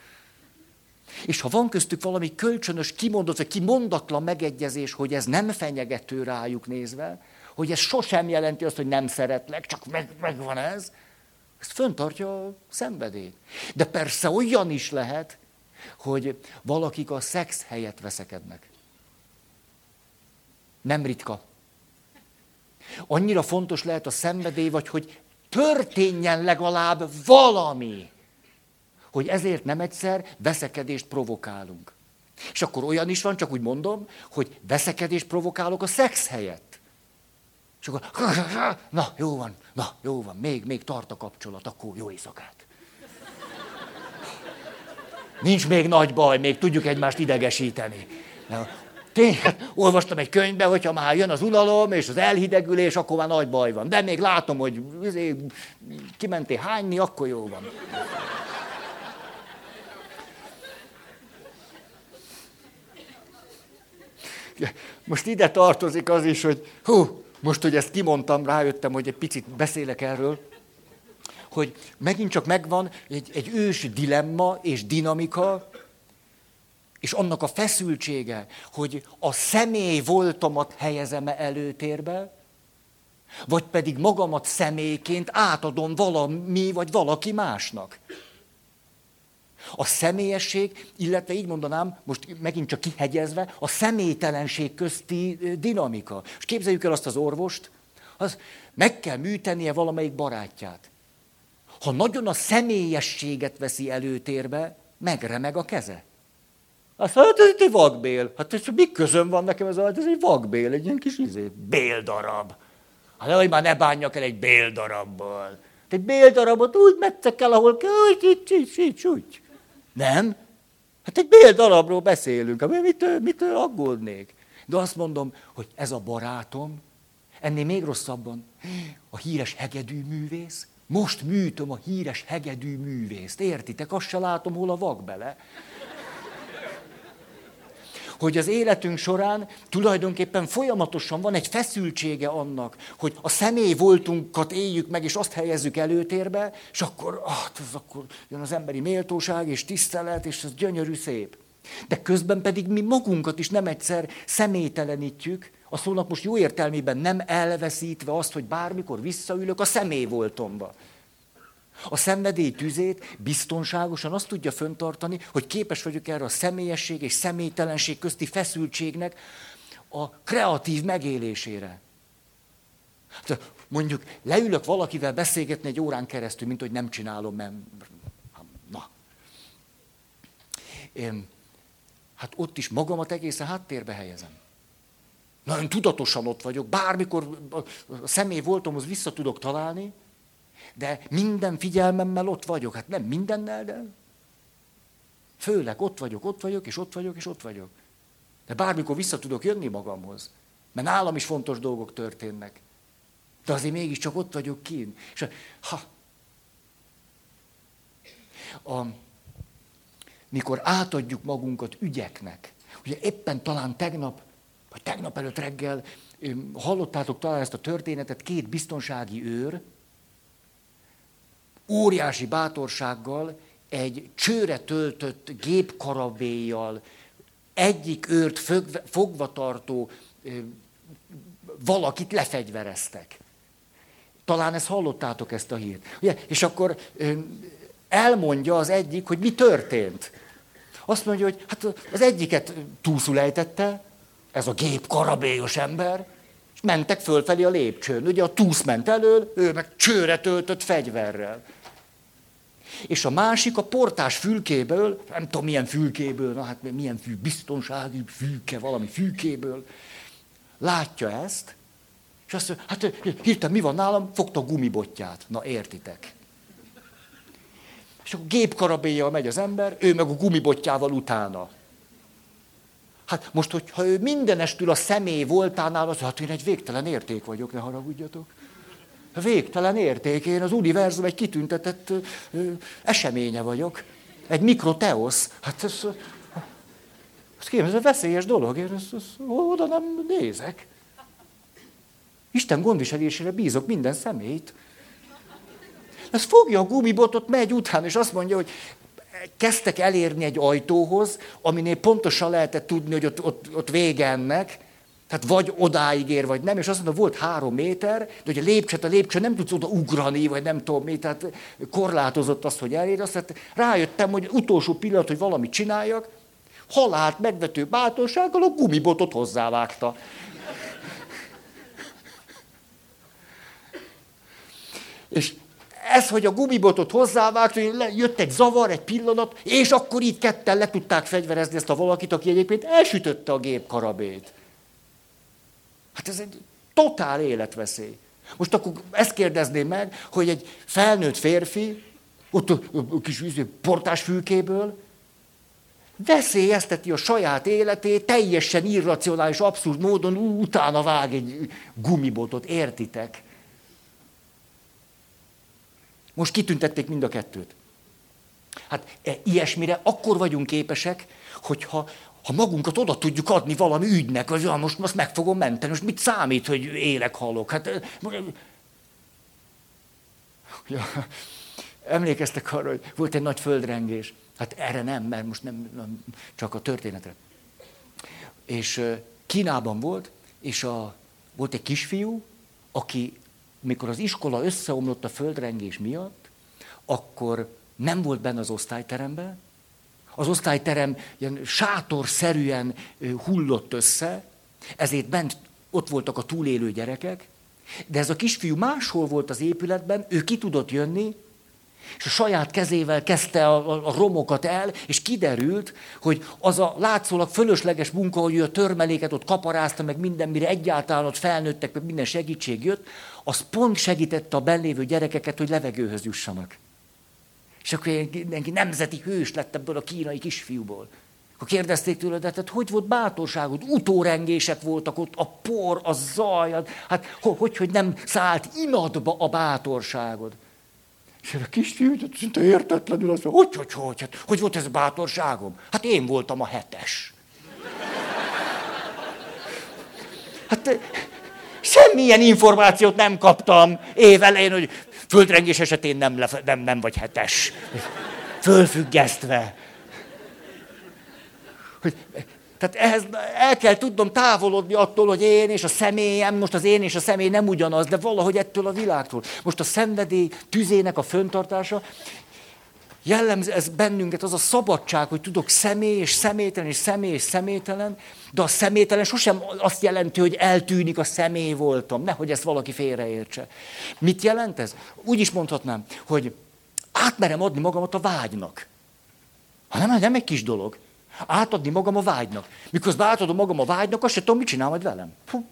És ha van köztük valami kölcsönös, kimondott, vagy kimondatlan megegyezés, hogy ez nem fenyegető rájuk nézve, hogy ez sosem jelenti azt, hogy nem szeretlek, csak meg, megvan ez, ez föntartja a szenvedélyt. De persze olyan is lehet, hogy valakik a szex helyett veszekednek. Nem ritka. Annyira fontos lehet a szenvedély, vagy hogy történjen legalább valami, hogy ezért nem egyszer veszekedést provokálunk. És akkor olyan is van, csak úgy mondom, hogy veszekedést provokálok a szex helyett. És [laughs] akkor, na, jó van, na, jó van, még, még tart a kapcsolat, akkor jó éjszakát. Nincs még nagy baj, még tudjuk egymást idegesíteni. Tényleg, [laughs] olvastam egy könyvbe, hogyha már jön az unalom és az elhidegülés, akkor már nagy baj van. De még látom, hogy izé, kimentél hányni, akkor jó van. Most ide tartozik az is, hogy hú, most, hogy ezt kimondtam, rájöttem, hogy egy picit beszélek erről hogy megint csak megvan egy, egy ős dilemma és dinamika, és annak a feszültsége, hogy a személy voltomat helyezem-e előtérbe, vagy pedig magamat személyként átadom valami vagy valaki másnak. A személyesség, illetve így mondanám, most megint csak kihegyezve, a személytelenség közti dinamika. És képzeljük el azt az orvost, az meg kell műtenie valamelyik barátját. Ha nagyon a személyességet veszi előtérbe, megremeg a keze. Azt mondja, hát ez egy vakbél. Hát ez mi közön van nekem ez, ez egy vakbél, egy ilyen kis izé, béldarab. Hát hogy már ne bánjak el egy béldarabból. Egy béldarabot úgy mettek el, ahol kell, úgy, úgy, úgy, úgy. Nem? Hát egy béldarabról beszélünk, mit, mit aggódnék? De azt mondom, hogy ez a barátom, ennél még rosszabban, a híres hegedű művész, most műtöm a híres hegedű művészt, értitek? Azt se látom, hol a vak bele hogy az életünk során tulajdonképpen folyamatosan van egy feszültsége annak, hogy a személy voltunkat éljük meg, és azt helyezzük előtérbe, és akkor, ah, ez akkor jön az emberi méltóság és tisztelet, és ez gyönyörű szép. De közben pedig mi magunkat is nem egyszer személytelenítjük, a szónak most jó értelmében nem elveszítve azt, hogy bármikor visszaülök a személy voltomba. A szenvedély tüzét biztonságosan azt tudja föntartani, hogy képes vagyok erre a személyesség és személytelenség közti feszültségnek a kreatív megélésére. Hát, mondjuk leülök valakivel beszélgetni egy órán keresztül, mint hogy nem csinálom, mert na. Én, hát ott is magamat egészen háttérbe helyezem. Nagyon tudatosan ott vagyok, bármikor a személy voltomhoz vissza tudok találni, de minden figyelmemmel ott vagyok. Hát nem mindennel, de főleg ott vagyok, ott vagyok, és ott vagyok, és ott vagyok. De bármikor vissza tudok jönni magamhoz. Mert nálam is fontos dolgok történnek. De azért mégiscsak ott vagyok kín. És ha, a, mikor átadjuk magunkat ügyeknek, ugye éppen talán tegnap, vagy tegnap előtt reggel hallottátok talán ezt a történetet, két biztonsági őr, óriási bátorsággal egy csőre töltött gépkarabéjjal, egyik őrt fogva, fogva tartó valakit lefegyvereztek. Talán ezt hallottátok ezt a hírt. Ugye? És akkor elmondja az egyik, hogy mi történt. Azt mondja, hogy hát az egyiket túlszul ejtette, ez a gép karabélyos ember, mentek fölfelé a lépcsőn. Ugye a túsz ment elől, ő meg csőre töltött fegyverrel. És a másik a portás fülkéből, nem tudom milyen fülkéből, na hát milyen fű, biztonsági fülke, valami fülkéből, látja ezt, és azt mondja, hát hirtelen mi van nálam, fogta a gumibotját. Na értitek. És akkor gépkarabéjjal megy az ember, ő meg a gumibotjával utána. Hát most, hogyha ő mindenestül a személy voltánál, az, hát én egy végtelen érték vagyok, ne haragudjatok. Végtelen érték. Én az univerzum egy kitüntetett ö, eseménye vagyok. Egy mikroteosz. Hát ez, ez, egy veszélyes dolog. Én ezt, ezt, oda nem nézek. Isten gondviselésére bízok minden szemét. Ez fogja a gumibotot, megy után, és azt mondja, hogy kezdtek elérni egy ajtóhoz, aminél pontosan lehetett tudni, hogy ott, ott, ott vége ennek, tehát vagy odáig ér, vagy nem, és azt mondta, volt három méter, de hogy a lépcsőt, a lépcső nem tudsz oda ugrani, vagy nem tudom mi, tehát korlátozott azt, hogy elér. Azt tehát rájöttem, hogy utolsó pillanat, hogy valamit csináljak, halált megvető bátorsággal a gumibotot hozzávágta. És ez, hogy a gumibotot hozzávágta, jött egy zavar, egy pillanat, és akkor így ketten le tudták fegyverezni ezt a valakit, aki egyébként elsütötte a gép karabét. Hát ez egy totál életveszély. Most akkor ezt kérdezném meg, hogy egy felnőtt férfi, ott a, a kis vízé, portás fülkéből, veszélyezteti a saját életét, teljesen irracionális, abszurd módon utána vág egy gumibotot, értitek? Most kitüntették mind a kettőt. Hát e, ilyesmire akkor vagyunk képesek, hogyha ha magunkat oda tudjuk adni valami ügynek, hogy ja, most, most meg fogom menteni, most mit számít, hogy élek, halok? Hát, ja, emlékeztek arra, hogy volt egy nagy földrengés. Hát erre nem, mert most nem, nem csak a történetre. És Kínában volt, és a, volt egy kisfiú, aki, mikor az iskola összeomlott a földrengés miatt, akkor nem volt benne az osztályteremben, Az osztályterem ilyen sátorszerűen hullott össze, ezért bent ott voltak a túlélő gyerekek, de ez a kisfiú máshol volt az épületben, ő ki tudott jönni, és a saját kezével kezdte a, a, a romokat el, és kiderült, hogy az a látszólag fölösleges munka, hogy ő a törmeléket ott kaparázta, meg minden, mire egyáltalán ott felnőttek, meg minden segítség jött, az pont segítette a benlévő gyerekeket, hogy levegőhöz jussanak. És akkor mindenki nemzeti hős lett ebből a kínai kisfiúból. Akkor kérdezték tőle, de hát hogy volt bátorságod? Utórengések voltak ott, a por, a zaj, hát hogy, hogy nem szállt inadba a bátorságod? És a kisfiú szinte értetlenül azt mondja, hogy, hogy, hogy, hát, hogy volt ez bátorságom? Hát én voltam a hetes. Hát semmilyen információt nem kaptam évelején, hogy földrengés esetén nem, le, nem, nem vagy hetes. Fölfüggesztve. Hogy tehát ehhez el kell tudnom távolodni attól, hogy én és a személyem, most az én és a személy nem ugyanaz, de valahogy ettől a világtól. Most a szenvedély tüzének a föntartása, jellemzi ez bennünket, az a szabadság, hogy tudok személy és személytelen és személy és személytelen, de a személytelen sosem azt jelenti, hogy eltűnik a személy voltam, nehogy ezt valaki félreértse. Mit jelent ez? Úgy is mondhatnám, hogy átmerem adni magamat a vágynak. Ha nem, nem egy kis dolog. Átadni magam a vágynak. Miközben átadom magam a vágynak, azt se tudom, mit csinál majd velem. Puh.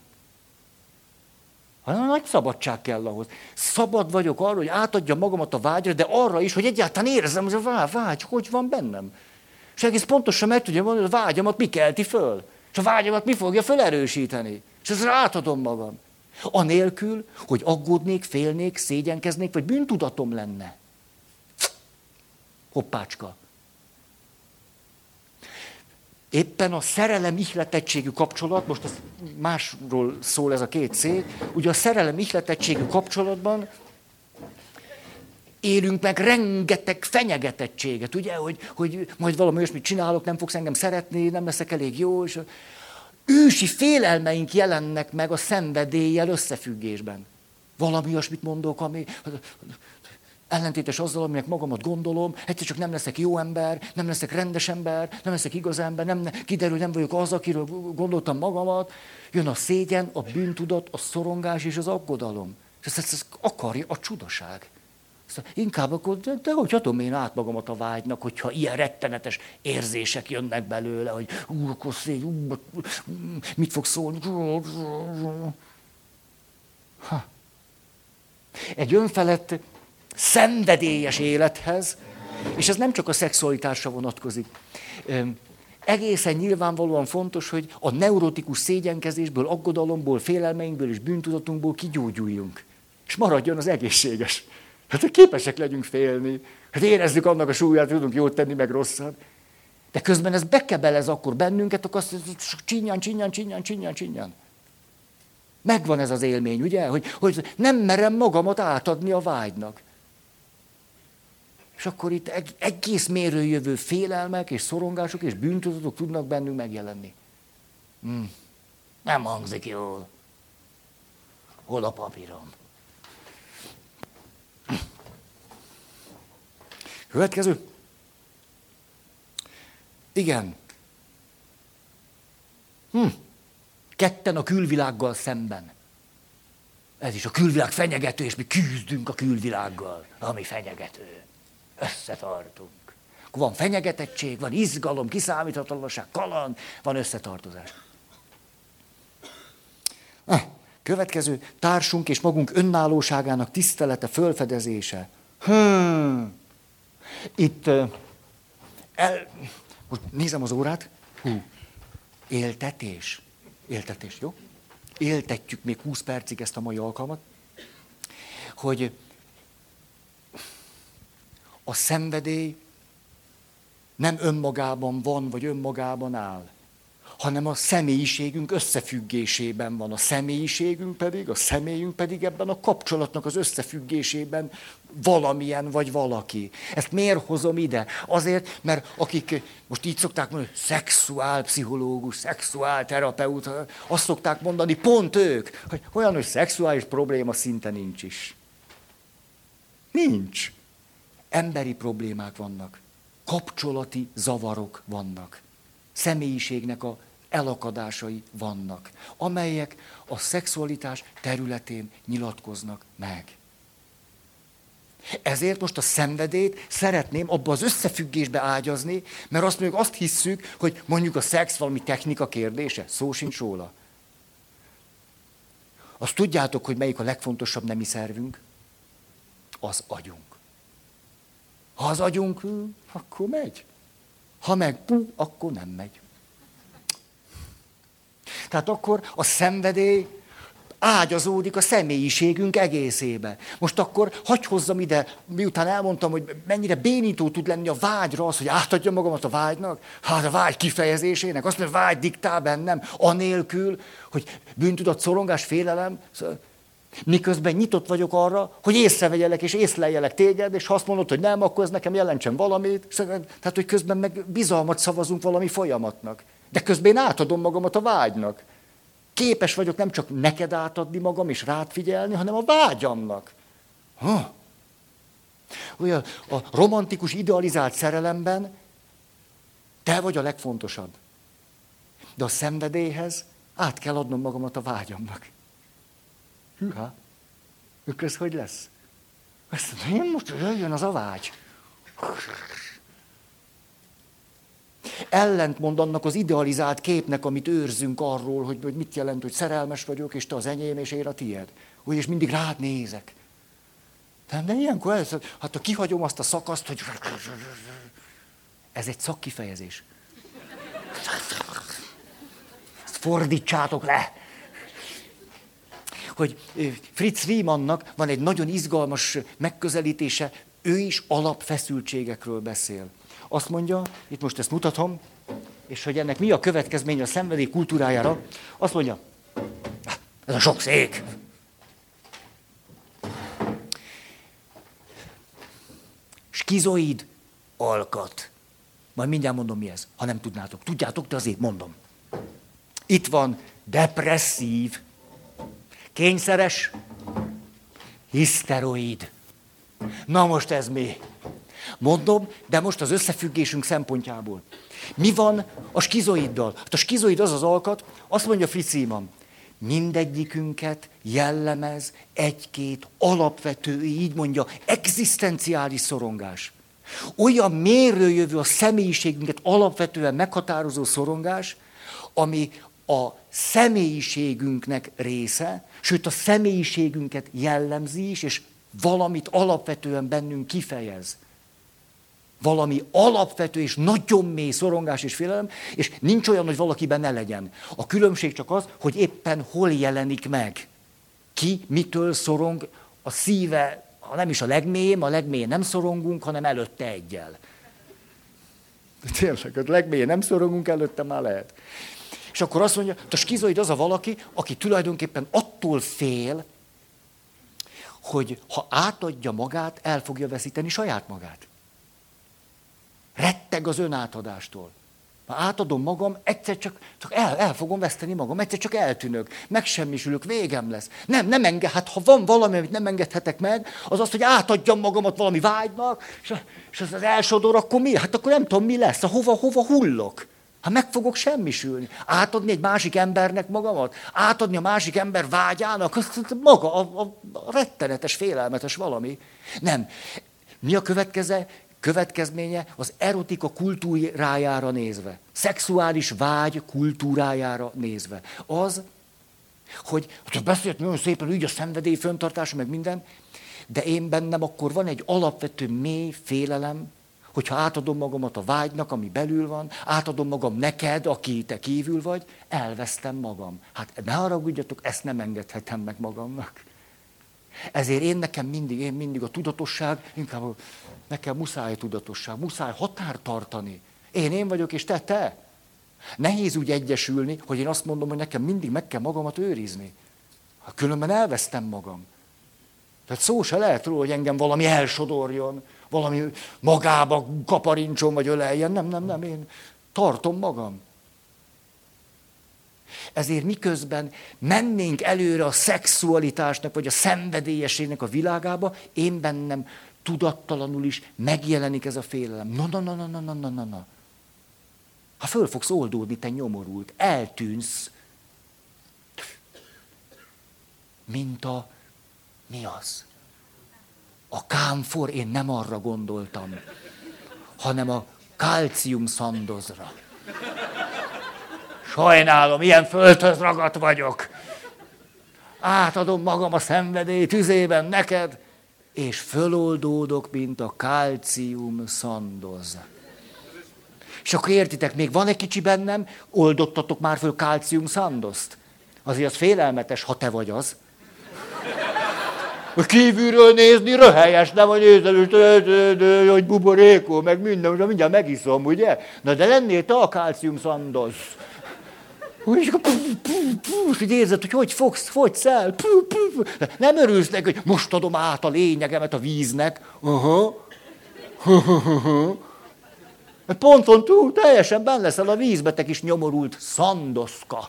Hanem nagy szabadság kell ahhoz. Szabad vagyok arra, hogy átadjam magamat a vágyra, de arra is, hogy egyáltalán érzem, hogy a vágy, hogy van bennem. És egész pontosan meg tudja mondani, hogy a vágyamat mi kelti föl. És a vágyamat mi fogja felerősíteni. És ezzel átadom magam. Anélkül, hogy aggódnék, félnék, szégyenkeznék, vagy bűntudatom lenne. Hoppácska. Éppen a szerelem ihletettségű kapcsolat, most az másról szól ez a két szék, ugye a szerelem ihletettségű kapcsolatban élünk meg rengeteg fenyegetettséget, ugye, hogy, hogy majd valami olyasmit csinálok, nem fogsz engem szeretni, nem leszek elég jó, és ősi félelmeink jelennek meg a szenvedéllyel összefüggésben. Valami olyasmit mondok, ami ellentétes azzal, aminek magamat gondolom, egyszer csak nem leszek jó ember, nem leszek rendes ember, nem leszek igaz ember, nem, kiderül, nem vagyok az, akiről gondoltam magamat, jön a szégyen, a bűntudat, a szorongás és az aggodalom. És ezt, ezt, ezt akarja a csudaság. Ezt, inkább akkor, de, de hogy adom én át magamat a vágynak, hogyha ilyen rettenetes érzések jönnek belőle, hogy ú, akkor szégy, ú, mit fog szólni. Ha. Egy önfelett szenvedélyes élethez, és ez nem csak a szexualitásra vonatkozik. Egészen nyilvánvalóan fontos, hogy a neurotikus szégyenkezésből, aggodalomból, félelmeinkből és bűntudatunkból kigyógyuljunk. És maradjon az egészséges. Hát, képesek legyünk félni, hát érezzük annak a súlyát, tudunk jót tenni, meg rosszat. De közben ez bekebelez akkor bennünket, akkor azt csinyan, csinyan, csinyan, csinyan, csinyan. Megvan ez az élmény, ugye? Hogy, hogy nem merem magamat átadni a vágynak. És akkor itt egész mérőjövő félelmek és szorongások és bűntudatok tudnak bennünk megjelenni. Hmm. Nem hangzik jól. Hol a papírom? Következő. Igen. Hm. Ketten a külvilággal szemben. Ez is a külvilág fenyegető, és mi küzdünk a külvilággal, ami fenyegető összetartunk. Akkor van fenyegetettség, van izgalom, kiszámíthatatlanság, kaland, van összetartozás. Ah, következő, társunk és magunk önállóságának tisztelete, fölfedezése. Hmm. Itt el, most nézem az órát. Hú. Éltetés. Éltetés, jó? Éltetjük még 20 percig ezt a mai alkalmat, hogy a szenvedély nem önmagában van, vagy önmagában áll, hanem a személyiségünk összefüggésében van. A személyiségünk pedig, a személyünk pedig ebben a kapcsolatnak az összefüggésében valamilyen vagy valaki. Ezt miért hozom ide? Azért, mert akik most így szokták mondani, szexuálpszichológus, szexuálterapeuta, azt szokták mondani, pont ők, hogy olyan, hogy szexuális probléma szinte nincs is. Nincs emberi problémák vannak. kapcsolati zavarok vannak. Személyiségnek a elakadásai vannak, amelyek a szexualitás területén nyilatkoznak meg. Ezért most a szenvedét szeretném abba az összefüggésbe ágyazni, mert azt mondjuk azt hisszük, hogy mondjuk a szex valami technika kérdése, szó sincs róla. Azt tudjátok, hogy melyik a legfontosabb nemi szervünk? Az agyunk. Ha az agyunk, akkor megy. Ha meg, akkor nem megy. Tehát akkor a szenvedély ágyazódik a személyiségünk egészébe. Most akkor hagyj hozzam ide, miután elmondtam, hogy mennyire bénító tud lenni a vágyra az, hogy átadja magamat a vágynak, hát a vágy kifejezésének, azt mondja, vágy diktál bennem, anélkül, hogy bűntudat, szorongás, félelem, szóval miközben nyitott vagyok arra, hogy észrevegyelek és észleljelek téged, és ha azt mondod, hogy nem, akkor ez nekem jelentsen valamit. Tehát, hogy közben meg bizalmat szavazunk valami folyamatnak. De közben én átadom magamat a vágynak. Képes vagyok nem csak neked átadni magam és rád figyelni, hanem a vágyamnak. Ha. Ugye a romantikus, idealizált szerelemben te vagy a legfontosabb. De a szenvedélyhez át kell adnom magamat a vágyamnak. Hűha, ők ez hogy lesz? Azt mondja, én most jöjjön az a vágy. Ellentmond annak az idealizált képnek, amit őrzünk arról, hogy, hogy mit jelent, hogy szerelmes vagyok, és te az enyém, és én a tiéd. Úgy, és mindig rád nézek. De, de ilyenkor, ez, hát ha kihagyom azt a szakaszt, hogy... Ez egy szakkifejezés. Ezt fordítsátok le! Hogy Fritz Riemannnak van egy nagyon izgalmas megközelítése, ő is alapfeszültségekről beszél. Azt mondja, itt most ezt mutatom, és hogy ennek mi a következménye a szenvedély kultúrájára, azt mondja, ez a sok szék. Skizoid alkat. Majd mindjárt mondom, mi ez, ha nem tudnátok. Tudjátok, de azért mondom. Itt van depresszív, kényszeres, hiszteroid. Na most ez mi? Mondom, de most az összefüggésünk szempontjából. Mi van a skizoiddal? Hát a skizoid az az alkat, azt mondja Fritz Iman, mindegyikünket jellemez egy-két alapvető, így mondja, egzisztenciális szorongás. Olyan mérőjövő a személyiségünket alapvetően meghatározó szorongás, ami a személyiségünknek része, sőt a személyiségünket jellemzi is, és valamit alapvetően bennünk kifejez valami alapvető és nagyon mély szorongás és félelem, és nincs olyan, hogy valakiben ne legyen. A különbség csak az, hogy éppen hol jelenik meg. Ki mitől szorong, a szíve, ha nem is a legmélyén, a legmélyén nem szorongunk, hanem előtte egyel. Tényleg, a legmélyén nem szorongunk, előtte már lehet. És akkor azt mondja, a skizoid az a valaki, aki tulajdonképpen attól fél, hogy ha átadja magát, el fogja veszíteni saját magát. Retteg az önátadástól. Ha átadom magam, egyszer csak, csak el, el fogom veszteni magam, egyszer csak eltűnök, megsemmisülök, végem lesz. Nem, nem enged, hát ha van valami, amit nem engedhetek meg, az az, hogy átadjam magamat valami vágynak, és, és az az elsodor, akkor mi? Hát akkor nem tudom, mi lesz, hova, hova hullok. Hát meg fogok semmisülni. Átadni egy másik embernek magamat? Átadni a másik ember vágyának? Az maga, a, a, a rettenetes, félelmetes valami. Nem. Mi a következő? következménye az erotika kultúrájára nézve, szexuális vágy kultúrájára nézve. Az, hogy, hogy beszélt nagyon szépen úgy a szenvedély föntartása, meg minden, de én bennem akkor van egy alapvető mély félelem, hogyha átadom magamat a vágynak, ami belül van, átadom magam neked, aki te kívül vagy, elvesztem magam. Hát ne haragudjatok, ezt nem engedhetem meg magamnak. Ezért én nekem mindig, én mindig a tudatosság, inkább Nekem muszáj tudatosság, muszáj határ tartani. Én én vagyok, és te te. Nehéz úgy egyesülni, hogy én azt mondom, hogy nekem mindig meg kell magamat őrizni. Különben elvesztem magam. Tehát szó se lehet róla, hogy engem valami elsodorjon, valami magába kaparincson vagy öleljen. Nem, nem, nem, én tartom magam. Ezért miközben mennénk előre a szexualitásnak, vagy a szenvedélyességnek a világába, én bennem tudattalanul is megjelenik ez a félelem. Na, na, na, na, na, na, na, na, na. Ha föl fogsz oldódni, te nyomorult, eltűnsz, mint a, mi az? A kámfor, én nem arra gondoltam, hanem a kalcium szandozra. Sajnálom, ilyen földhöz ragadt vagyok. Átadom magam a szenvedély tüzében neked, és föloldódok, mint a kalcium szandoz. És akkor értitek, még van egy kicsi bennem, oldottatok már föl kalcium szandoszt. Azért az félelmetes, ha te vagy az. Kívülről nézni röhelyes, nem a nézel, hogy buborékó, meg minden, most mindjárt megiszom, ugye? Na de lennél te a kalcium szandoz. És akkor hogy érzed, hogy hogy fogsz, fogysz el. Nem örülsz neki, hogy most adom át a lényegemet a víznek. Aha. Ponton túl teljesen benne leszel a vízbe, te kis nyomorult szandoszka.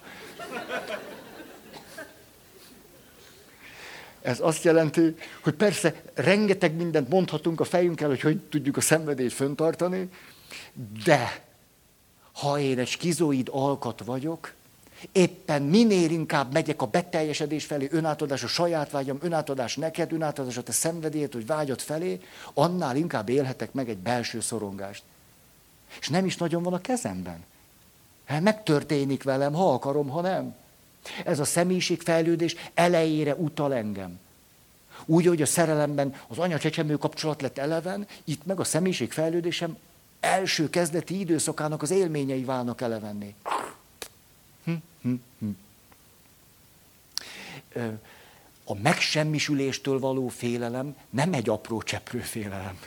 Ez azt jelenti, hogy persze rengeteg mindent mondhatunk a fejünkkel, hogy hogy tudjuk a szenvedélyt föntartani, de ha én egy skizoid alkat vagyok, éppen minél inkább megyek a beteljesedés felé, önátadás a saját vágyam, önátadás neked, önátadás a te szenvedélyed, hogy vágyad felé, annál inkább élhetek meg egy belső szorongást. És nem is nagyon van a kezemben. Hát megtörténik velem, ha akarom, ha nem. Ez a személyiségfejlődés elejére utal engem. Úgy, hogy a szerelemben az anya-csecsemő kapcsolat lett eleven, itt meg a személyiségfejlődésem első kezdeti időszakának az élményei válnak elevenni. Hm, hm, hm. A megsemmisüléstől való félelem nem egy apró cseprő félelem.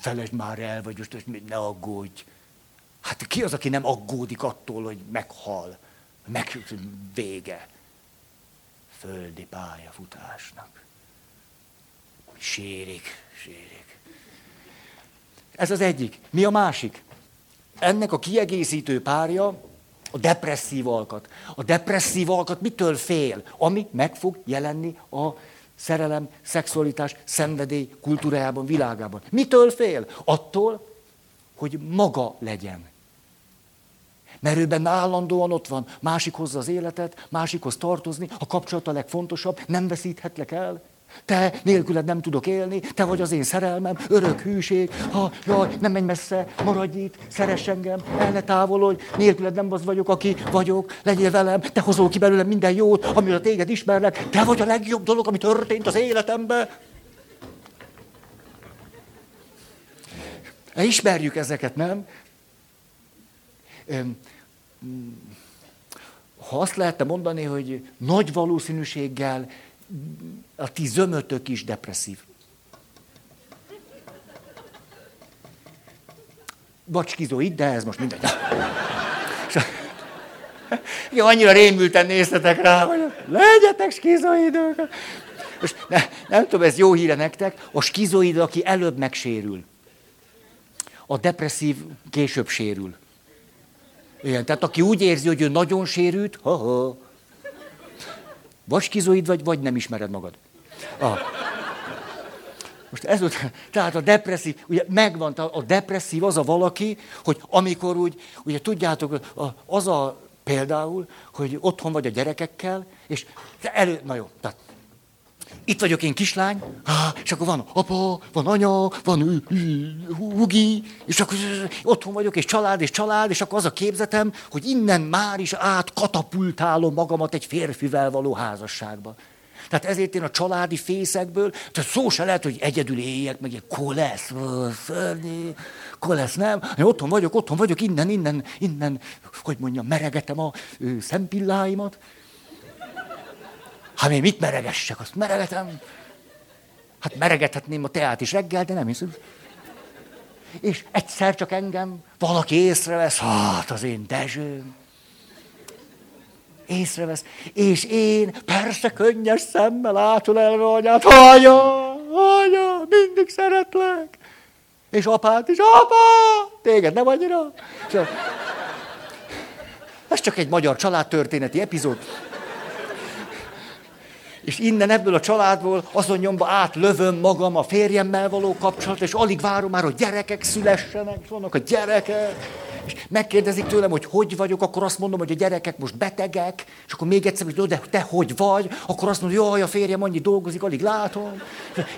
Felejtsd már el, vagy most ne aggódj. Hát ki az, aki nem aggódik attól, hogy meghal? Meg vége. Földi pályafutásnak. Sérik, sérik. Ez az egyik. Mi a másik? Ennek a kiegészítő párja a depresszív alkat. A depresszív alkat mitől fél? Ami meg fog jelenni a szerelem, szexualitás, szenvedély kultúrájában, világában. Mitől fél? Attól, hogy maga legyen. Mert ő benne állandóan ott van, másik hozza az életet, másikhoz tartozni, a kapcsolat a legfontosabb, nem veszíthetlek el. Te nélküled nem tudok élni, te vagy az én szerelmem, örök hűség, ha, jaj, nem menj messze, maradj itt, szeress engem, el ne távolodj, nélküled nem az vagyok, aki vagyok, legyél velem, te hozol ki belőlem minden jót, amiről téged ismerlek, te vagy a legjobb dolog, ami történt az életemben. Ismerjük ezeket, nem? Ha azt lehetne mondani, hogy nagy valószínűséggel a ti zömötök is depresszív. Vagy skizoid, de ez most mindegy. Jó, annyira rémülten néztetek rá, hogy legyetek skizoidok. Most ne, nem tudom, ez jó híre nektek, a skizoid, aki előbb megsérül. A depresszív később sérül. Igen, tehát aki úgy érzi, hogy ő nagyon sérült, ha-ha, vagy skizoid vagy, vagy nem ismered magad. Ah. Most ez tehát a depresszív, ugye megvan, a depresszív az a valaki, hogy amikor úgy, ugye tudjátok, az a például, hogy otthon vagy a gyerekekkel, és elő, na jó, tehát itt vagyok én kislány, és akkor van apa, van anya, van hugi, és akkor otthon vagyok, és család, és család, és akkor az a képzetem, hogy innen már is át katapultálom magamat egy férfivel való házasságba. Tehát ezért én a családi fészekből, tehát szó se lehet, hogy egyedül éljek, meg ilyen kolesz, szörnyű, kolesz, nem? Én otthon vagyok, otthon vagyok, innen, innen, innen, hogy mondjam, meregetem a szempilláimat, Hát még mit meregessek? Azt meregetem. Hát meregethetném a teát is reggel, de nem hiszem. És egyszer csak engem valaki észrevesz, hát az én Dezsőm. Észrevesz, és én persze könnyes szemmel átölelve anyát, anya, anya, mindig szeretlek. És apát is, apa, téged nem annyira. Ez csak egy magyar családtörténeti epizód. És innen ebből a családból azon nyomba átlövöm magam a férjemmel való kapcsolat, és alig várom már, hogy gyerekek szülessenek, vannak a gyerekek. És megkérdezik tőlem, hogy hogy vagyok, akkor azt mondom, hogy a gyerekek most betegek, és akkor még egyszer, hogy de te hogy vagy, akkor azt mondom, jaj, a férjem annyi dolgozik, alig látom.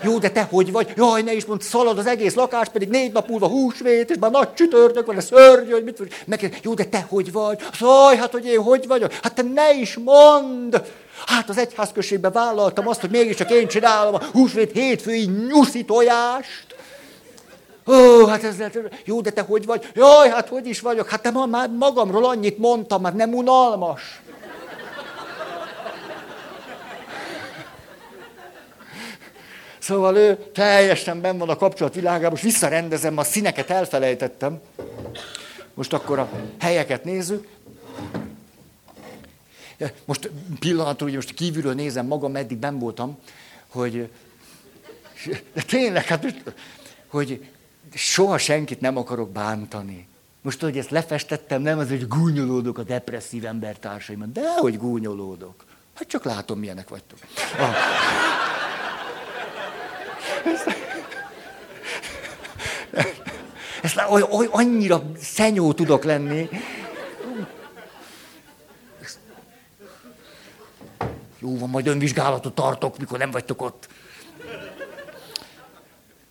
Jó, de te hogy vagy? Jaj, ne is mond, szalad az egész lakás, pedig négy nap múlva húsvét, és már nagy csütörtök van, a szörnyű, hogy mit vagy. Megkérdez, jó, de te hogy vagy? Szaj, hát hogy én hogy vagyok? Hát te ne is mondd! Hát az egyházközségben vállaltam azt, hogy mégiscsak én csinálom a húsvét hétfői nyuszi tojást. Ó, hát ez lehet, jó, de te hogy vagy? Jaj, hát hogy is vagyok? Hát te ma már magamról annyit mondtam, már nem unalmas. Szóval ő teljesen benn van a kapcsolat világában, most visszarendezem, a színeket elfelejtettem. Most akkor a helyeket nézzük. Most pillanatról, hogy most kívülről nézem magam, meddig ben voltam, hogy de tényleg, hát, hogy soha senkit nem akarok bántani. Most, hogy ezt lefestettem, nem az, hogy gúnyolódok a depresszív embertársaimon, de hogy gúnyolódok. Hát csak látom, milyenek vagytok. Ah. Ezt, ezt oly, annyira szenyó tudok lenni. Jó van, majd önvizsgálatot tartok, mikor nem vagytok ott.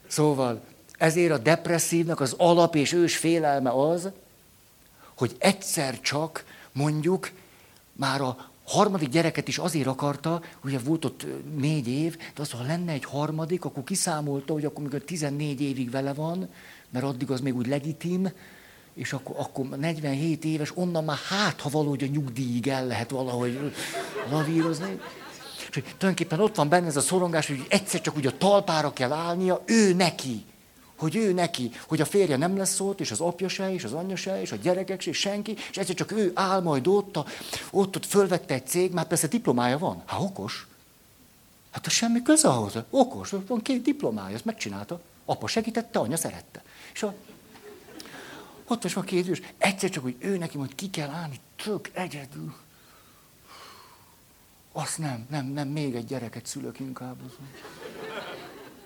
Szóval, ezért a depresszívnak az alap és ős félelme az, hogy egyszer csak mondjuk már a harmadik gyereket is azért akarta, ugye volt ott négy év, de az, ha lenne egy harmadik, akkor kiszámolta, hogy akkor mikor 14 évig vele van, mert addig az még úgy legitim, és akkor, akkor 47 éves, onnan már hát, ha valahogy a nyugdíjig el lehet valahogy lavírozni. És hogy tulajdonképpen ott van benne ez a szorongás, hogy egyszer csak úgy a talpára kell állnia, ő neki hogy ő neki, hogy a férje nem lesz ott, és az apja se, és az anyja se, és a gyerekek se, és senki, és egyszer csak ő áll majd ott, a, ott, ott fölvette egy cég, már persze diplomája van. Hát okos. Hát a semmi köze ahhoz. Okos, van két diplomája, ezt megcsinálta. Apa segítette, anya szerette. És a, ott van két ős, egyszer csak, hogy ő neki majd ki kell állni, tök egyedül. Azt nem, nem, nem, még egy gyereket szülök inkább.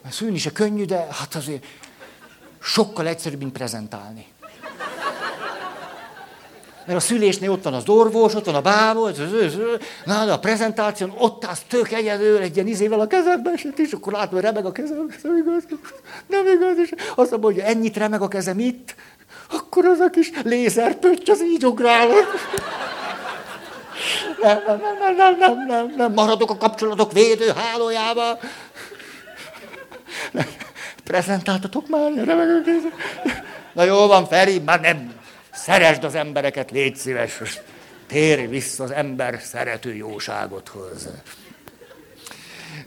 Mert szülni se könnyű, de hát azért sokkal egyszerűbb, mint prezentálni. Mert a szülésnél ott van az orvos, ott van a bábor, na, a prezentáción ott állsz tök egyedül, egy ilyen izével a kezemben, és akkor látom, hogy remeg a kezem, nem igaz, nem igaz, és azt mondom, hogy ennyit remeg a kezem itt, akkor az a kis lézerpötty az így ugrál. Nem, nem, nem, nem, nem, nem, nem, maradok a kapcsolatok védő hálójába. Prezentáltatok már? Na jó van, Feri, már nem. Szeresd az embereket, légy szíves. Térj vissza az ember szerető jóságodhoz.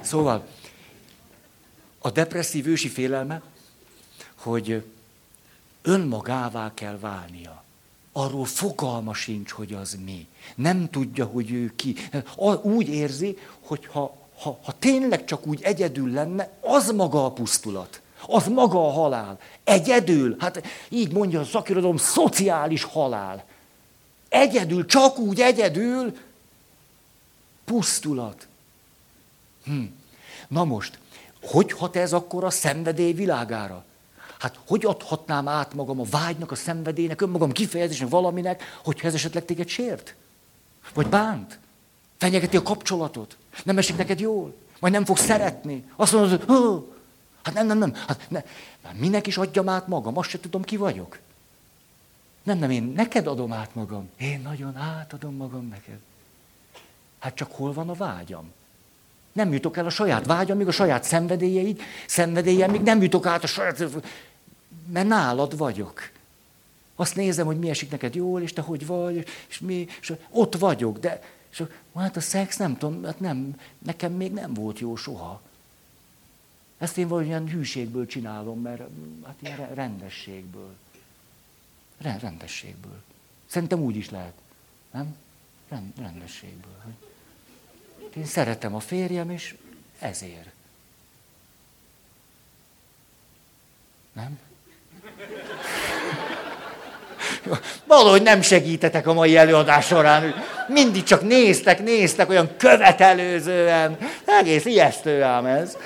Szóval, a depresszív ősi félelme, hogy önmagává kell válnia. Arról fogalma sincs, hogy az mi. Nem tudja, hogy ő ki. Úgy érzi, hogy ha, ha, ha tényleg csak úgy egyedül lenne, az maga a pusztulat. Az maga a halál. Egyedül, hát így mondja a szakirodalom, szociális halál. Egyedül, csak úgy egyedül, pusztulat. Hm. Na most, hogy hat ez akkor a szenvedély világára? Hát hogy adhatnám át magam a vágynak, a szenvedélynek, önmagam kifejezésnek valaminek, hogyha ez esetleg téged sért? Vagy bánt? Fenyegeti a kapcsolatot? Nem esik neked jól? Vagy nem fog szeretni? Azt mondod, hogy Hát nem, nem, nem. Hát ne. Minek is adjam át magam? Azt se tudom, ki vagyok. Nem, nem, én neked adom át magam. Én nagyon átadom magam neked. Hát csak hol van a vágyam? Nem jutok el a saját vágyam, még a saját szenvedélyeid, szenvedélyem, még nem jutok át a saját... Mert nálad vagyok. Azt nézem, hogy mi esik neked jól, és te hogy vagy, és mi, és ott vagyok, de és hát a szex nem tudom, hát nem, nekem még nem volt jó soha. Ezt én valamilyen hűségből csinálom, mert hát ilyen rendességből. Rendességből. Szerintem úgy is lehet. Nem? Rendességből. Én szeretem a férjem, és ezért. Valahogy nem segítetek a mai előadás során. Mindig csak néztek, néztek olyan követelőzően. Egész ijesztő ám ez.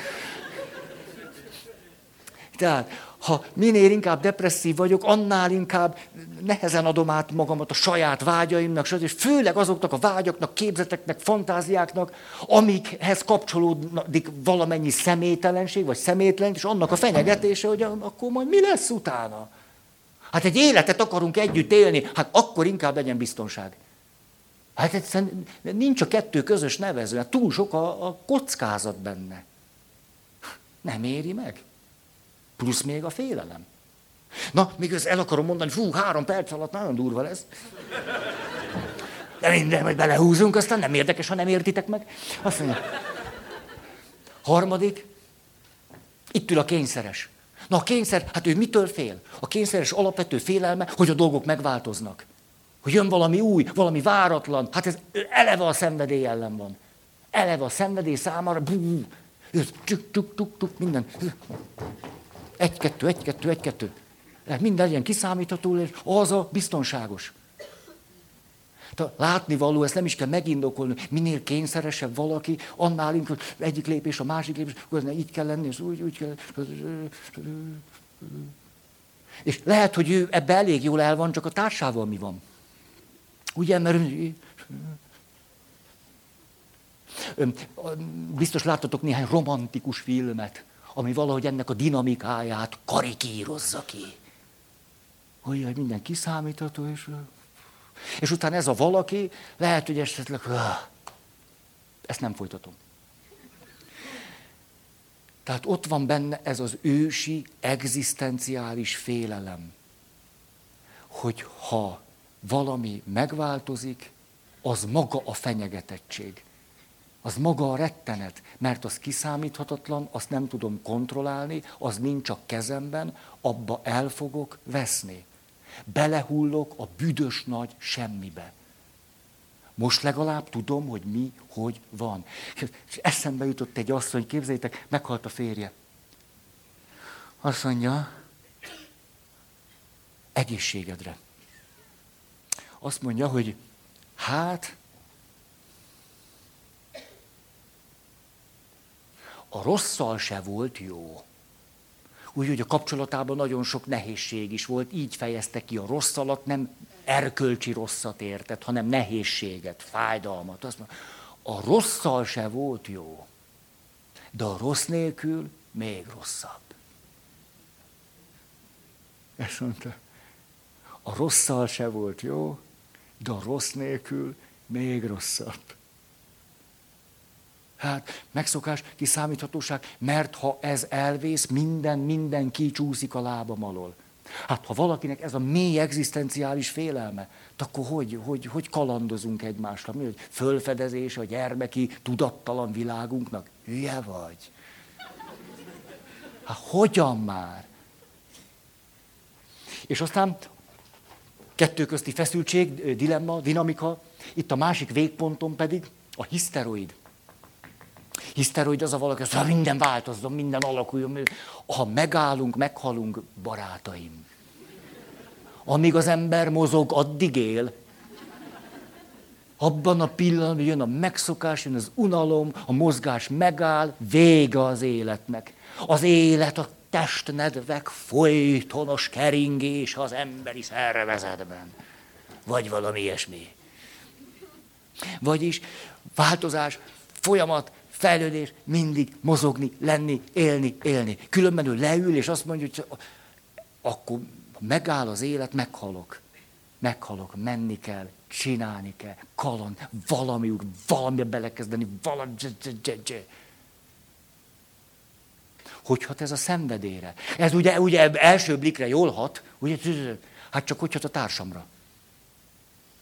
Tehát, ha minél inkább depresszív vagyok, annál inkább nehezen adom át magamat a saját vágyaimnak, és főleg azoknak a vágyaknak, képzeteknek, fantáziáknak, amikhez kapcsolódik valamennyi szemételenség, vagy szemétlen, és annak a fenyegetése, hogy akkor majd mi lesz utána. Hát egy életet akarunk együtt élni, hát akkor inkább legyen biztonság. Hát egyszerűen nincs a kettő közös nevező, hát túl sok a, a kockázat benne. Nem éri meg. Plusz még a félelem. Na, még ezt el akarom mondani, fú, három perc alatt nagyon durva lesz. De minden, hogy belehúzunk, aztán nem érdekes, ha nem értitek meg. Azt mondja. Harmadik, itt ül a kényszeres. Na a kényszer, hát ő mitől fél? A kényszeres alapvető félelme, hogy a dolgok megváltoznak. Hogy jön valami új, valami váratlan. Hát ez eleve a szenvedély ellen van. Eleve a szenvedély számára, bú, tuk, tuk, tuk, tuk, minden. Egy-kettő, egy-kettő, egy-kettő. Minden legyen kiszámítható, és az a biztonságos. Látni való, ezt nem is kell megindokolni. Minél kényszeresebb valaki, annál inkább egyik lépés, a másik lépés, akkor így kell lenni, és úgy, úgy kell. És lehet, hogy ő ebbe elég jól el van, csak a társával mi van. Ugye, mert biztos láttatok néhány romantikus filmet, ami valahogy ennek a dinamikáját karikírozza ki. Olyan, minden kiszámítható, és és utána ez a valaki, lehet, hogy esetleg, ezt nem folytatom. Tehát ott van benne ez az ősi, egzisztenciális félelem, hogy ha valami megváltozik, az maga a fenyegetettség. Az maga a rettenet, mert az kiszámíthatatlan, azt nem tudom kontrollálni, az nincs a kezemben, abba el fogok veszni. Belehullok a büdös nagy semmibe. Most legalább tudom, hogy mi, hogy van. És eszembe jutott egy asszony, képzeljétek, meghalt a férje. Azt mondja, egészségedre. Azt mondja, hogy hát, a rosszal se volt jó. Úgyhogy a kapcsolatában nagyon sok nehézség is volt, így fejezte ki a rossz alatt, nem erkölcsi rosszat értett, hanem nehézséget, fájdalmat. Azt mondja, a rosszal se volt jó, de a rossz nélkül még rosszabb. Ezt mondta, a rosszal se volt jó, de a rossz nélkül még rosszabb. Hát megszokás, kiszámíthatóság, mert ha ez elvész, minden, minden kicsúszik a lábam alól. Hát ha valakinek ez a mély egzisztenciális félelme, akkor hogy, hogy, hogy kalandozunk egymásra? Mi, hogy fölfedezés a gyermeki tudattalan világunknak? Hülye vagy? Hát hogyan már? És aztán kettő közti feszültség, dilemma, dinamika, itt a másik végponton pedig a hiszteroid. Hiszteroid az a valaki, hogy minden változzon, minden alakuljon. Ha megállunk, meghalunk, barátaim. Amíg az ember mozog, addig él. Abban a pillanatban jön a megszokás, jön az unalom, a mozgás megáll, vége az életnek. Az élet a testnedvek folytonos keringés az emberi szervezetben. Vagy valami ilyesmi. Vagyis változás, folyamat, fejlődés, mindig mozogni, lenni, élni, élni. Különben ő leül, és azt mondja, hogy akkor megáll az élet, meghalok. Meghalok, menni kell, csinálni kell, kaland, valami úgy, valami belekezdeni, valami... Hogy hat ez a szenvedére? Ez ugye, ugye első blikre jól hat, ugye, hát csak hogy hat a társamra.